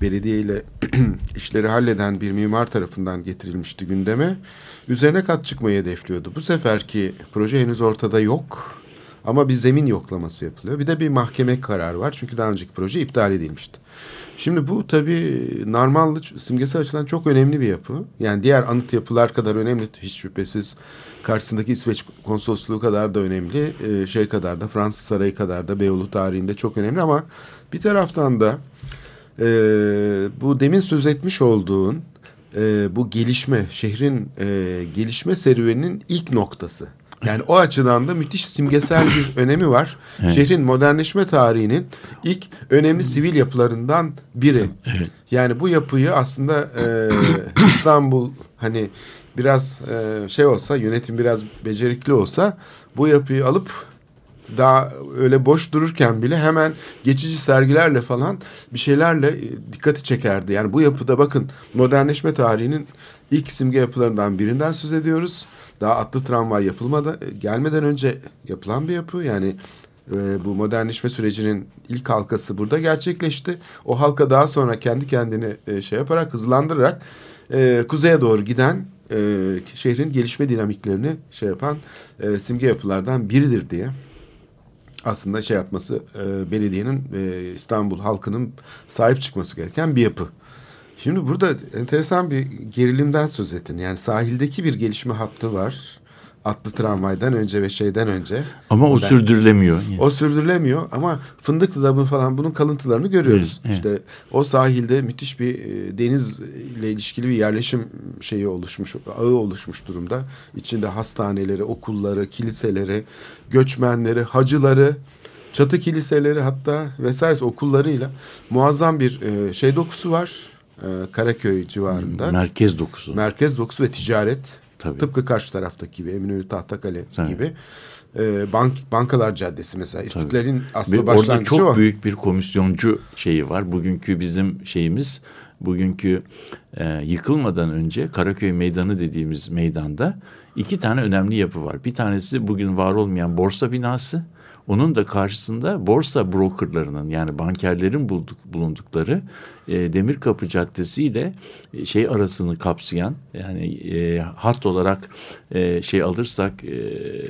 belediye ile işleri halleden bir mimar tarafından getirilmişti gündeme. Üzerine kat çıkmayı hedefliyordu. Bu seferki proje henüz ortada yok. Ama bir zemin yoklaması yapılıyor. Bir de bir mahkeme kararı var. Çünkü daha önceki proje iptal edilmişti. Şimdi bu tabii Narmanlı simgesi açıdan çok önemli bir yapı. Yani diğer anıt yapılar kadar önemli hiç şüphesiz. Karşısındaki İsveç konsolosluğu kadar da önemli. Ee, şey kadar da Fransız Sarayı kadar da Beyoğlu tarihinde çok önemli ama bir taraftan da e, bu demin söz etmiş olduğun e, bu gelişme, şehrin e, gelişme serüveninin ilk noktası. Yani o açıdan da müthiş simgesel bir önemi var. Şehrin modernleşme tarihinin ilk önemli sivil yapılarından biri. Yani bu yapıyı aslında e, İstanbul hani biraz e, şey olsa yönetim biraz becerikli olsa bu yapıyı alıp daha öyle boş dururken bile hemen geçici sergilerle falan bir şeylerle e, dikkati çekerdi. Yani bu yapıda bakın modernleşme tarihinin ilk simge yapılarından birinden söz ediyoruz. Daha atlı tramvay yapılmadan gelmeden önce yapılan bir yapı. Yani e, bu modernleşme sürecinin ilk halkası burada gerçekleşti. O halka daha sonra kendi kendini e, şey yaparak hızlandırarak e, kuzeye doğru giden e, şehrin gelişme dinamiklerini şey yapan e, simge yapılardan biridir diye aslında şey yapması e, belediyenin e, İstanbul halkının sahip çıkması gereken bir yapı. Şimdi burada enteresan bir gerilimden söz ettin. Yani sahildeki bir gelişme hattı var. Atlı tramvaydan önce ve şeyden önce. Ama o Ben- sürdürülemiyor. O sürdürülemiyor ama Fındıklı'da bu falan bunun kalıntılarını görüyoruz. Evet, İşte o sahilde müthiş bir e, denizle ilişkili bir yerleşim şeyi oluşmuş, ağı oluşmuş durumda. İçinde hastaneleri, okulları, kiliseleri, göçmenleri, hacıları, çatı kiliseleri hatta vesaire okullarıyla muazzam bir e, şey dokusu var. E, Karaköy civarında. Merkez dokusu. Merkez dokusu ve ticaret. Tabii. Tıpkı karşı taraftaki gibi Eminönü Tahtakale Tabii. gibi. Ee, bank Bankalar Caddesi mesela İstiklal'in aslı Ve orada başlangıcı çok o. büyük bir komisyoncu şeyi var. Bugünkü bizim şeyimiz, bugünkü e, yıkılmadan önce Karaköy Meydanı dediğimiz meydanda iki tane önemli yapı var. Bir tanesi bugün var olmayan borsa binası. Onun da karşısında borsa brokerlarının yani bankerlerin bulduk, bulundukları e, Demirkapı Caddesi ile e, şey arasını kapsayan yani e, hat olarak e, şey alırsak e,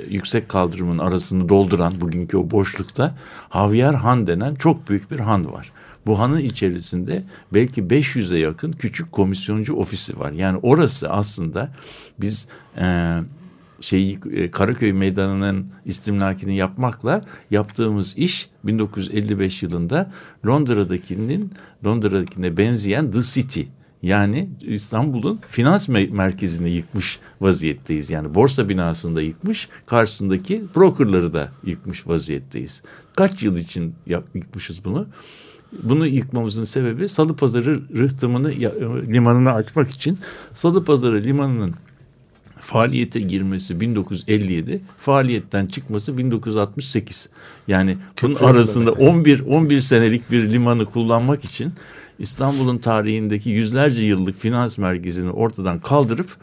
yüksek kaldırımın arasını dolduran bugünkü o boşlukta Javier Han denen çok büyük bir han var. Bu hanın içerisinde belki 500'e yakın küçük komisyoncu ofisi var. Yani orası aslında biz e, şeyi e, Karaköy Meydanı'nın istimlakini yapmakla yaptığımız iş 1955 yılında Londra'dakinin Londra'dakine benzeyen The City yani İstanbul'un finans me- merkezini yıkmış vaziyetteyiz. Yani borsa binasını da yıkmış, karşısındaki brokerları da yıkmış vaziyetteyiz. Kaç yıl için yıkmışız bunu? Bunu yıkmamızın sebebi Salıpazarı rıhtımını ya- limanını açmak için Salıpazarı limanının faaliyete girmesi 1957, faaliyetten çıkması 1968. Yani bunun arasında 11 11 senelik bir limanı kullanmak için İstanbul'un tarihindeki yüzlerce yıllık finans merkezini ortadan kaldırıp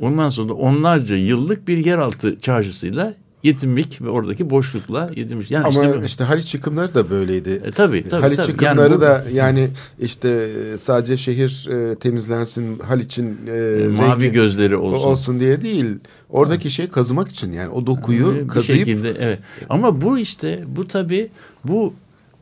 ondan sonra onlarca yıllık bir yeraltı çarşısıyla yetinmek ve oradaki boşlukla yetinmiş. Yani Ama işte, işte, Haliç yıkımları da böyleydi. E, tabii, tabii, Haliç tabii. yıkımları Yani bu- da yani işte e, sadece şehir e, temizlensin, Haliç'in e, mavi rengi gözleri olsun. olsun diye değil. Oradaki şey kazımak için yani o dokuyu bir kazıyıp şekilde evet. Ama bu işte bu tabii bu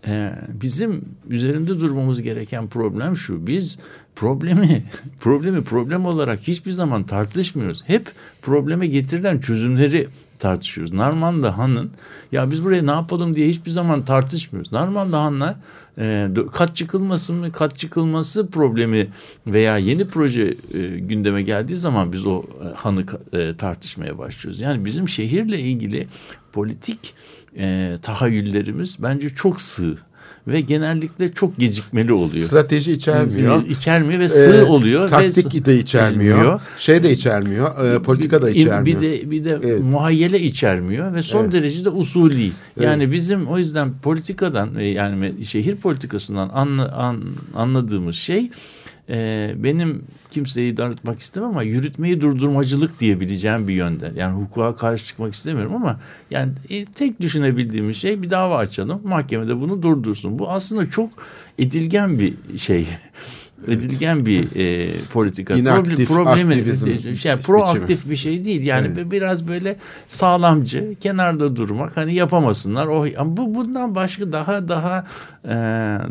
e, bizim üzerinde durmamız gereken problem şu. Biz problemi problemi problem olarak hiçbir zaman tartışmıyoruz. Hep probleme getirilen çözümleri tartışıyoruz. Narmanlı Han'ın ya biz buraya ne yapalım diye hiçbir zaman tartışmıyoruz. Narmanlı Han'la e, kat çıkılması mı kat çıkılması problemi veya yeni proje e, gündeme geldiği zaman biz o e, hanı e, tartışmaya başlıyoruz. Yani bizim şehirle ilgili politik e, tahayyüllerimiz bence çok sığ ve genellikle çok gecikmeli oluyor. strateji içermiyor. İçermiyor ve sığ E, oluyor. ve taktik de içermiyor. Bilmiyor. Şey de içermiyor. e, politika da içermiyor. Bir de bir de Evet. muhayyele içermiyor ve son Evet. derece de usulî. Yani bizim o yüzden politikadan e, yani şehir politikasından anla- an- anladığımız şey e, benim kimseyi darıtmak istemem ama yürütmeyi durdurmacılık diyebileceğim bir yönde. Yani hukuka karşı çıkmak istemiyorum ama yani e, tek düşünebildiğimiz şey bir dava açalım. Mahkemede bunu durdursun. Bu aslında çok edilgen bir şey. Edilgen bir e, politika. İnaktif, aktivizm şey, biçimi. proaktif bir şey değil. Yani Evet. biraz böyle sağlamcı, kenarda durmak. Hani yapamasınlar. O ama bu bundan başka daha daha e,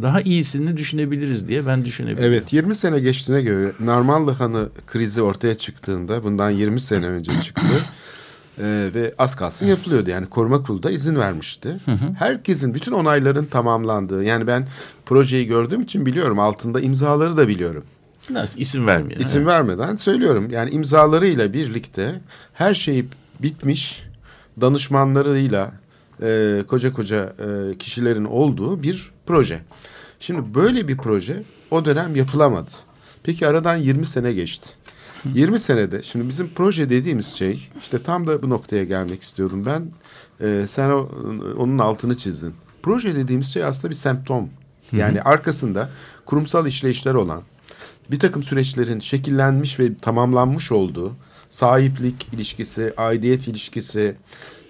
daha iyisini düşünebiliriz diye ben düşünebilirim. Evet 20 sene geçtiğine göre Narmanlı Hanı krizi ortaya çıktığında bundan 20 sene önce çıktı. Ee, ve az kalsın yapılıyordu. Yani koruma kurulu da izin vermişti. Herkesin bütün onayların tamamlandığı. Yani ben projeyi gördüğüm için biliyorum. Altında imzaları da biliyorum. Nasıl isim vermeyelim. İsim vermeden söylüyorum. Yani imzalarıyla birlikte her şey bitmiş danışmanlarıyla e, koca koca e, kişilerin olduğu bir proje. Şimdi böyle bir proje o dönem yapılamadı. Peki aradan 20 sene geçti. 20 senede şimdi bizim proje dediğimiz şey işte tam da bu noktaya gelmek istiyordum ben. E, sen o, onun altını çizdin. Proje dediğimiz şey aslında bir semptom. Yani arkasında kurumsal işleyişler olan bir takım süreçlerin şekillenmiş ve tamamlanmış olduğu sahiplik ilişkisi, aidiyet ilişkisi,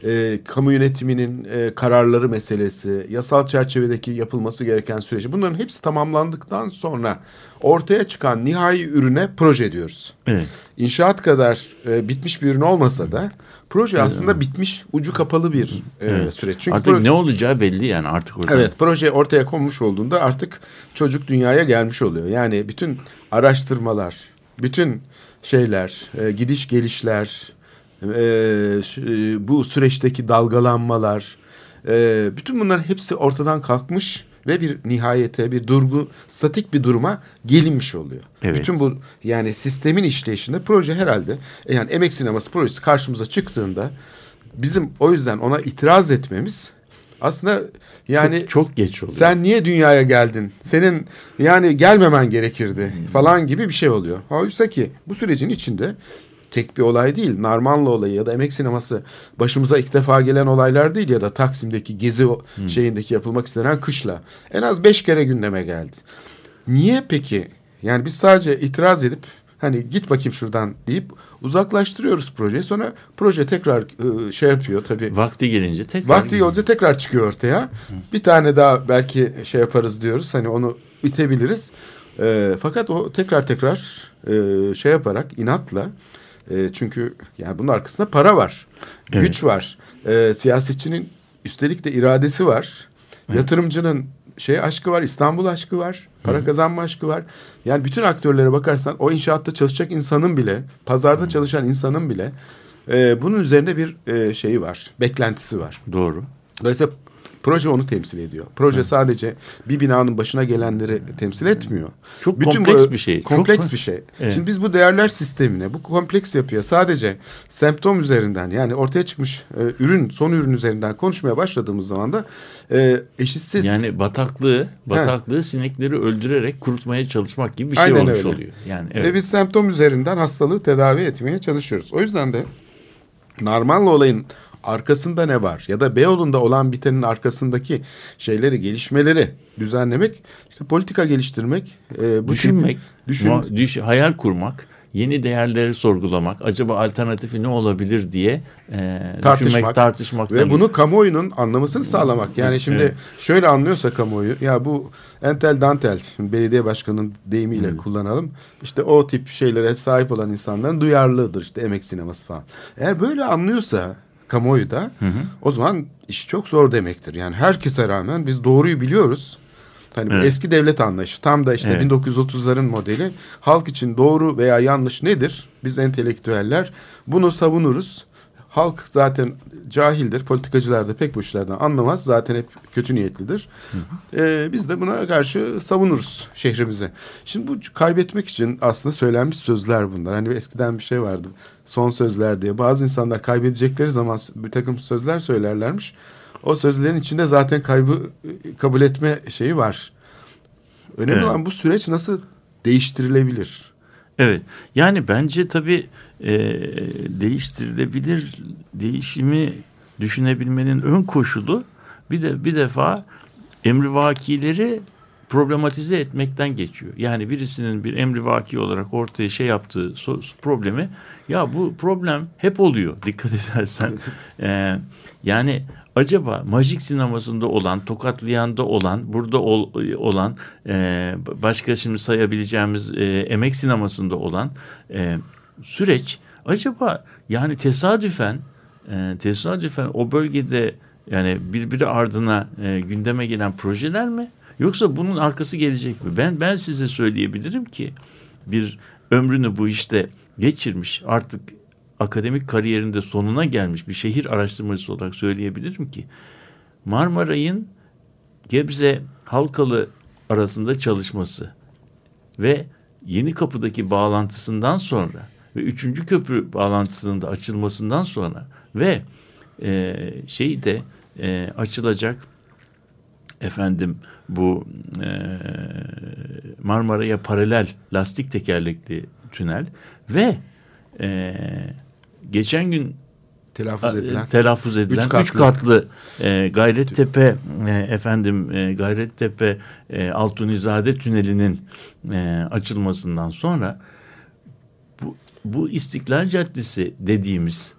e, kamu yönetiminin e, kararları meselesi, yasal çerçevedeki yapılması gereken süreci bunların hepsi tamamlandıktan sonra ortaya çıkan nihai ürüne proje diyoruz. Evet. İnşaat kadar e, bitmiş bir ürün olmasa da proje aslında bitmiş, ucu kapalı bir e, süreç. Çünkü Artık ne olacağı belli yani artık orada. Evet proje ortaya konmuş olduğunda artık çocuk dünyaya gelmiş oluyor. Yani bütün araştırmalar, bütün şeyler, e, gidiş gelişler, e, ş- e, bu süreçteki dalgalanmalar, e, bütün bunların hepsi ortadan kalkmış ve bir nihayete, bir durgu, statik bir duruma gelinmiş oluyor. Evet. Bütün bu yani sistemin işleyişinde proje herhalde e, yani emek sineması projesi karşımıza çıktığında bizim o yüzden ona itiraz etmemiz aslında yani Çok- çok geç oluyor. Sen niye dünyaya geldin? Senin yani gelmemen gerekirdi falan gibi bir şey oluyor. Oysa ki bu sürecin içinde tek bir olay değil. Narmanlı olayı ya da emek sineması başımıza ilk defa gelen olaylar değil ya da Taksim'deki gezi o- şeyindeki yapılmak istenen kışla. En az beş kere gündeme geldi. Niye peki? Yani biz sadece itiraz edip hani git bakayım şuradan deyip uzaklaştırıyoruz projeyi. Sonra proje tekrar e, şey yapıyor tabii. Vakti gelince tekrar. Vakti yolca tekrar çıkıyor ortaya. Bir tane daha belki şey yaparız diyoruz. Hani onu itebiliriz. E, fakat o tekrar tekrar e, şey yaparak inatla e, çünkü yani bunun arkasında para var. Evet. Güç var. E, siyasetçinin üstelik de iradesi var. Yatırımcının şey aşkı var, İstanbul aşkı var, para kazanma aşkı var. Yani bütün aktörlere bakarsan o inşaatta çalışacak insanın bile, pazarda çalışan insanın bile e, bunun üzerinde bir e, şeyi var, beklentisi var. Doğru. Dolayısıyla proje onu temsil ediyor. Proje sadece bir binanın başına gelenleri temsil etmiyor. Çok kompleks bir şey. Kompleks Çok- bir şey. Evet. Şimdi biz bu değerler sistemine, bu kompleks yapıya sadece semptom üzerinden yani ortaya çıkmış e, ürün, son ürün üzerinden konuşmaya başladığımız zaman da e, eşitsiz. Yani bataklığı, bataklığı sinekleri öldürerek kurutmaya çalışmak gibi bir şey Aynen olmuş öyle. oluyor. Yani evet. Ve biz semptom üzerinden hastalığı tedavi etmeye çalışıyoruz. O yüzden de Narmanlı olayın arkasında ne var? Ya da Beyoğlu'nda olan bitenin arkasındaki şeyleri, gelişmeleri düzenlemek, işte politika geliştirmek, e, bu tip- düşünmek, düşün, muha- düş- hayal kurmak, yeni değerleri sorgulamak, acaba alternatifi ne olabilir diye e, tartışmak, düşünmek, tartışmak. ve bunu kamuoyunun anlamasını sağlamak. Yani şimdi Evet. şöyle anlıyorsa kamuoyu ya bu entel dantel şimdi belediye başkanının deyimiyle kullanalım. İşte o tip şeylere sahip olan insanların duyarlılığıdır işte emek sineması falan. Eğer böyle anlıyorsa kamuoyu da o zaman iş çok zor demektir. Yani herkese rağmen biz doğruyu biliyoruz. Hani bu Evet. eski devlet anlayışı tam da işte Evet. 1930'ların modeli halk için doğru veya yanlış nedir? Biz entelektüeller bunu savunuruz. Halk zaten cahildir. Politikacılar da pek bu işlerden anlamaz. Zaten hep kötü niyetlidir. Ee, biz de buna karşı savunuruz şehrimizi. Şimdi bu kaybetmek için aslında söylenmiş sözler bunlar. Hani eskiden bir şey vardı. Son sözler diye. Bazı insanlar kaybedecekleri zaman bir takım sözler söylerlermiş. O sözlerin içinde zaten kaybı e, kabul etme şeyi var. Önemli Evet. olan bu süreç nasıl değiştirilebilir? Evet. Yani bence tabii e, değiştirilebilir değişimi düşünebilmenin ön koşulu bir de bir defa emrivakileri problematize etmekten geçiyor. Yani birisinin bir emrivaki olarak ortaya şey yaptığı problemi ya bu problem hep oluyor dikkat edersen. E, yani acaba Majik sinemasında olan, Tokatlayan'da olan, burada ol- olan, e, başka şimdi sayabileceğimiz e, emek sinemasında olan e, süreç acaba yani tesadüfen e, tesadüfen o bölgede yani birbiri ardına e, gündeme gelen projeler mi? Yoksa bunun arkası gelecek mi? Ben ben size söyleyebilirim ki bir ömrünü bu işte geçirmiş artık akademik kariyerinde sonuna gelmiş bir şehir araştırmacısı olarak söyleyebilirim ki Marmaray'ın Gebze Halkalı arasında çalışması ve Yeni Kapı'daki bağlantısından sonra ve üçüncü köprü bağlantısının da açılmasından sonra ve e, şey de e, açılacak efendim bu e, Marmara'ya paralel lastik tekerlekli tünel ve e, geçen gün Telaffuz edilen. telaffuz edilen Üç üç katlı. katlı, e, Gayrettepe e, efendim e, Gayrettepe e, Altunizade tünelinin e, açılmasından sonra bu, bu İstiklal Caddesi dediğimiz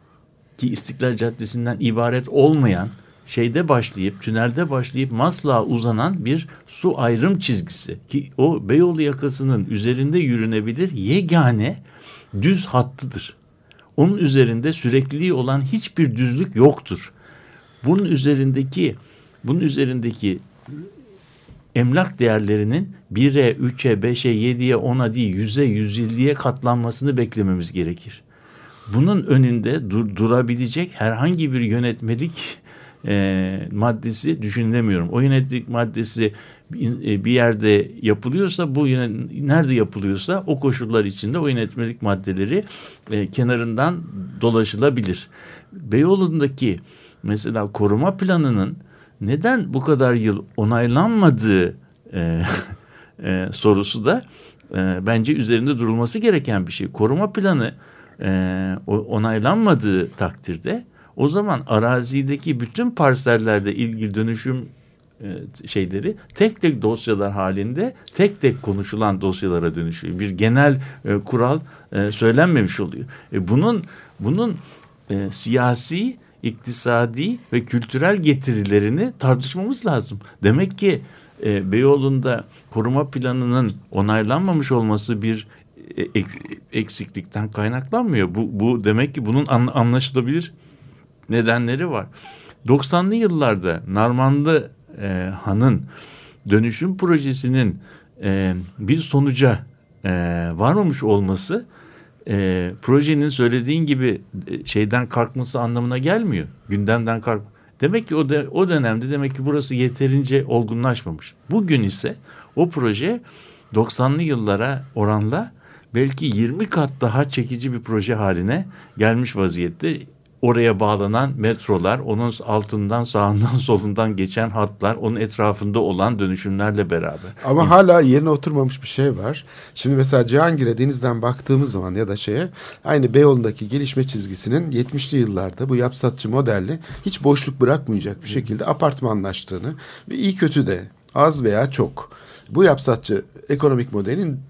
ki İstiklal Caddesi'nden ibaret olmayan şeyde başlayıp tünelde başlayıp Maslak'a uzanan bir su ayrım çizgisi ki o Beyoğlu yakasının üzerinde yürünebilir yegane düz hattıdır. Onun üzerinde sürekliliği olan hiçbir düzlük yoktur. Bunun üzerindeki bunun üzerindeki emlak değerlerinin 1'e, 3'e, 5'e, 7'ye, 10'a değil 100'e, 150'ye katlanmasını beklememiz gerekir. Bunun önünde dur, durabilecek herhangi bir yönetmelik e, maddesi düşünülemiyorum. O yönetmelik maddesi bir bir yerde yapılıyorsa bu yönet- nerede yapılıyorsa o koşullar içinde o yönetmelik maddeleri e, kenarından dolaşılabilir. Beyoğlu'ndaki mesela koruma planının neden bu kadar yıl onaylanmadığı e, e, sorusu da e, bence üzerinde durulması gereken bir şey. Koruma planı e, onaylanmadığı takdirde o zaman arazideki bütün parsellerde ilgili dönüşüm e, şeyleri tek tek dosyalar halinde tek tek konuşulan dosyalara dönüşüyor. Bir genel e, kural e, söylenmemiş oluyor. E, bunun bunun e, siyasi, iktisadi ve kültürel getirilerini tartışmamız lazım. Demek ki e, Beyoğlu'nda koruma planının onaylanmamış olması bir e, ek- eksiklikten kaynaklanmıyor. Bu, bu demek ki bunun an- anlaşılabilir nedenleri var. 90'lı yıllarda Narmanlı e, Han'ın dönüşüm projesinin e, bir sonuca e, varmamış olması e, projenin söylediğin gibi e, şeyden kalkması anlamına gelmiyor. Gündemden kalk. Demek ki o de, o dönemde demek ki burası yeterince olgunlaşmamış. Bugün ise o proje 90'lı yıllara oranla belki 20 kat daha çekici bir proje haline gelmiş vaziyette. Oraya bağlanan metrolar, onun altından sağından solundan geçen hatlar, onun etrafında olan dönüşümlerle beraber. Ama hala yerine oturmamış bir şey var. Şimdi mesela Cihangir'e denizden baktığımız zaman ya da şeye aynı Beyoğlu'ndaki gelişme çizgisinin 70'li yıllarda bu yapsatçı modelli hiç boşluk bırakmayacak bir şekilde apartmanlaştığını ve iyi kötü de az veya çok bu yapsatçı ekonomik modelin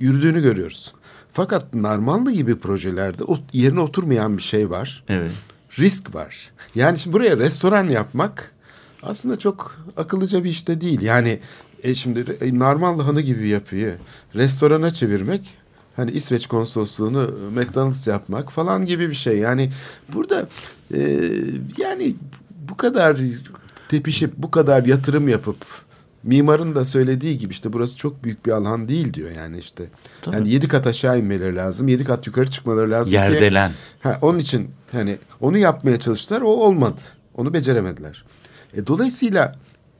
yürüdüğünü görüyoruz. Fakat Narmanlı gibi projelerde o yerine oturmayan bir şey var. Evet. Risk var. Yani şimdi buraya restoran yapmak aslında çok akıllıca bir işte değil. Yani e şimdi re- Narmanlı Hanı gibi yapıyı restorana çevirmek hani İsveç konsolosluğunu e, McDonald's yapmak falan gibi bir şey. Yani burada e, yani bu kadar tepişip bu kadar yatırım yapıp mimarın da söylediği gibi işte burası çok büyük bir alan değil diyor yani işte. Tabii. Yani yedi kat aşağı inmeleri lazım. Yedi kat yukarı çıkmaları lazım ki Yerdelen. Ha, onun için hani onu yapmaya çalıştılar o olmadı. Onu beceremediler. E, dolayısıyla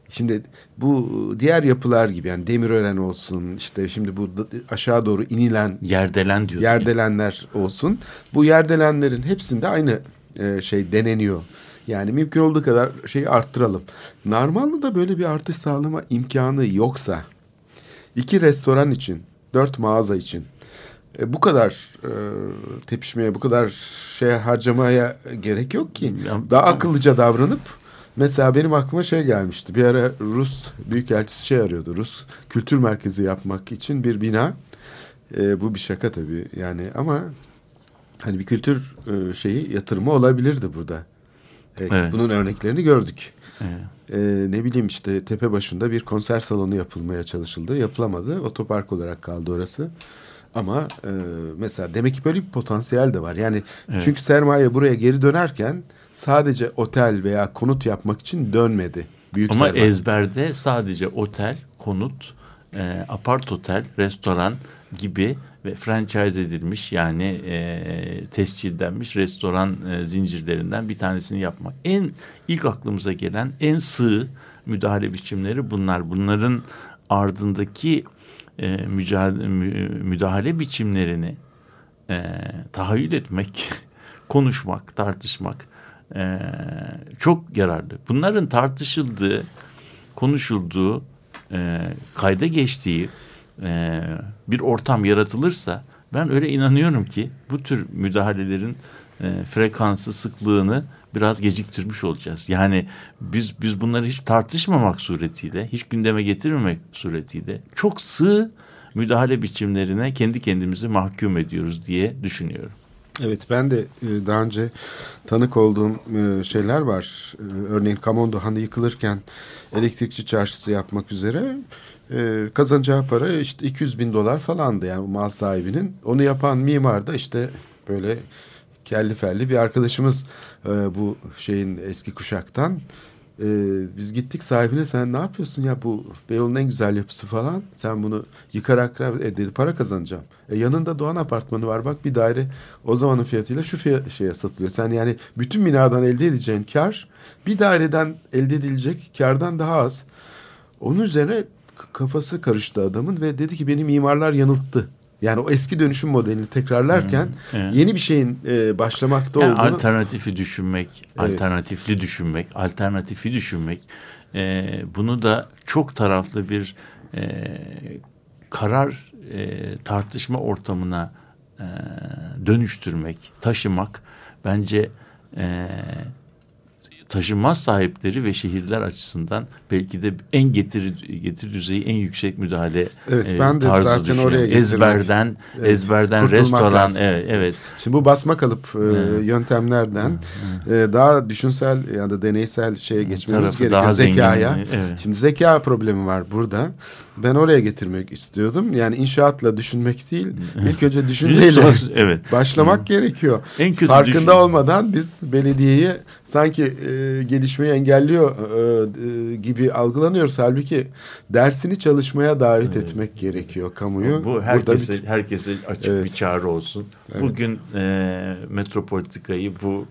şimdi bu diğer yapılar gibi yani Demirören olsun işte şimdi bu aşağı doğru inilen Yerdelen diyor. yerdelenler olsun. Bu yerdelenlerin hepsinde aynı e, şey deneniyor. Yani mümkün olduğu kadar şeyi arttıralım. Narmanlı'da böyle bir artış sağlama imkanı yoksa iki restoran için, dört mağaza için e, bu kadar e, tepişmeye, bu kadar şeye harcamaya gerek yok ki. Daha akıllıca davranıp mesela benim aklıma şey gelmişti. Bir ara Rus büyükelçisi şey arıyordu. Rus kültür merkezi yapmak için bir bina. E, bu bir şaka tabii yani ama hani bir kültür e, şeyi yatırımı olabilirdi burada. E, Evet. Bunun örneklerini gördük. Evet. E, ne bileyim işte tepe başında bir konser salonu yapılmaya çalışıldı. Yapılamadı. Otopark olarak kaldı orası. Ama e, mesela demek ki böyle bir potansiyel de var. Yani Evet. çünkü sermaye buraya geri dönerken sadece otel veya konut yapmak için dönmedi. Büyük Ama sermaye. ezberde sadece otel, konut, e, apart otel, restoran gibi ve franchise edilmiş yani e, tescillenmiş restoran e, zincirlerinden bir tanesini yapmak. En ilk aklımıza gelen en sığ müdahale biçimleri bunlar. Bunların ardındaki e, mücadele, müdahale biçimlerini e, tahayyül etmek, konuşmak, tartışmak e, çok yararlı. Bunların tartışıldığı, konuşulduğu, e, kayda geçtiği e, bir ortam yaratılırsa ben öyle inanıyorum ki bu tür müdahalelerin e, frekansı, sıklığını biraz geciktirmiş olacağız. Yani biz biz bunları hiç tartışmamak suretiyle, hiç gündeme getirmemek suretiyle çok sığ müdahale biçimlerine kendi kendimizi mahkum ediyoruz diye düşünüyorum. Evet ben de e, daha önce tanık olduğum e, şeyler var. E, örneğin Kamondo Hanı yıkılırken elektrikçi çarşısı yapmak üzere kazanacağı para işte 200 bin dolar falandı yani mal sahibinin. Onu yapan mimar da işte böyle kelli felli bir arkadaşımız bu şeyin eski kuşaktan. Ee, biz gittik sahibine sen ne yapıyorsun ya bu Beyoğlu'nun en güzel yapısı falan. Sen bunu yıkarak e, dedi para kazanacağım. E, yanında Doğan Apartmanı var bak bir daire o zamanın fiyatıyla şu fiyat, şeye satılıyor. Sen yani bütün binadan elde edeceğin kar bir daireden elde edilecek kardan daha az. Onun üzerine kafası karıştı adamın ve dedi ki beni mimarlar yanılttı. Yani o eski dönüşüm modelini tekrarlarken hmm, evet. yeni bir şeyin e, başlamakta yani olduğunu... Alternatifi düşünmek, evet. alternatifli düşünmek, alternatifi düşünmek. E, bunu da çok taraflı bir e, karar e, tartışma ortamına e, dönüştürmek, taşımak bence... E, taşınmaz sahipleri ve şehirler açısından belki de en getir getir düzeyi en yüksek müdahale evet, e, ben de tarzı zaten oraya ezberden evet, ezberden restoran lazım. evet evet. Şimdi bu basma kalıp e, yöntemlerden evet. E, daha düşünsel ya da deneysel şeye geçmemiz Tarafı gerekiyor zekaya. Zengin, evet. Şimdi zeka problemi var burada. Ben oraya getirmek istiyordum. Yani inşaatla düşünmek değil. ilk önce düşünmeyle evet. başlamak gerekiyor. En kötü Farkında düşün. olmadan biz belediyeyi sanki e, gelişmeyi engelliyor e, e, gibi algılanıyoruz. Halbuki dersini çalışmaya davet evet. etmek gerekiyor kamuyu. Bu herkese bir... herkese açık evet. bir çağrı olsun. Evet. Bugün e, metropolitikayı bu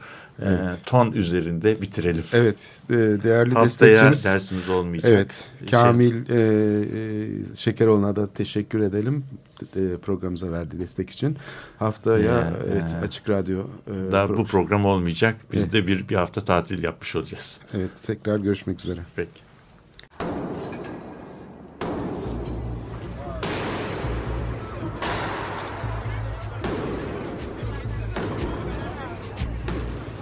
evet. e, ton üzerinde bitirelim. Evet. E, değerli Haftaya destekçimiz. dersimiz olmayacak. Evet. Kamil şey. e, e, Şekeroğlu'na da teşekkür edelim e, programımıza verdiği destek için. Haftaya ya, evet ya. Açık Radyo. E, Daha pro bu program olmayacak. Biz evet. de bir, bir hafta tatil yapmış olacağız. Evet. Tekrar görüşmek üzere. Peki.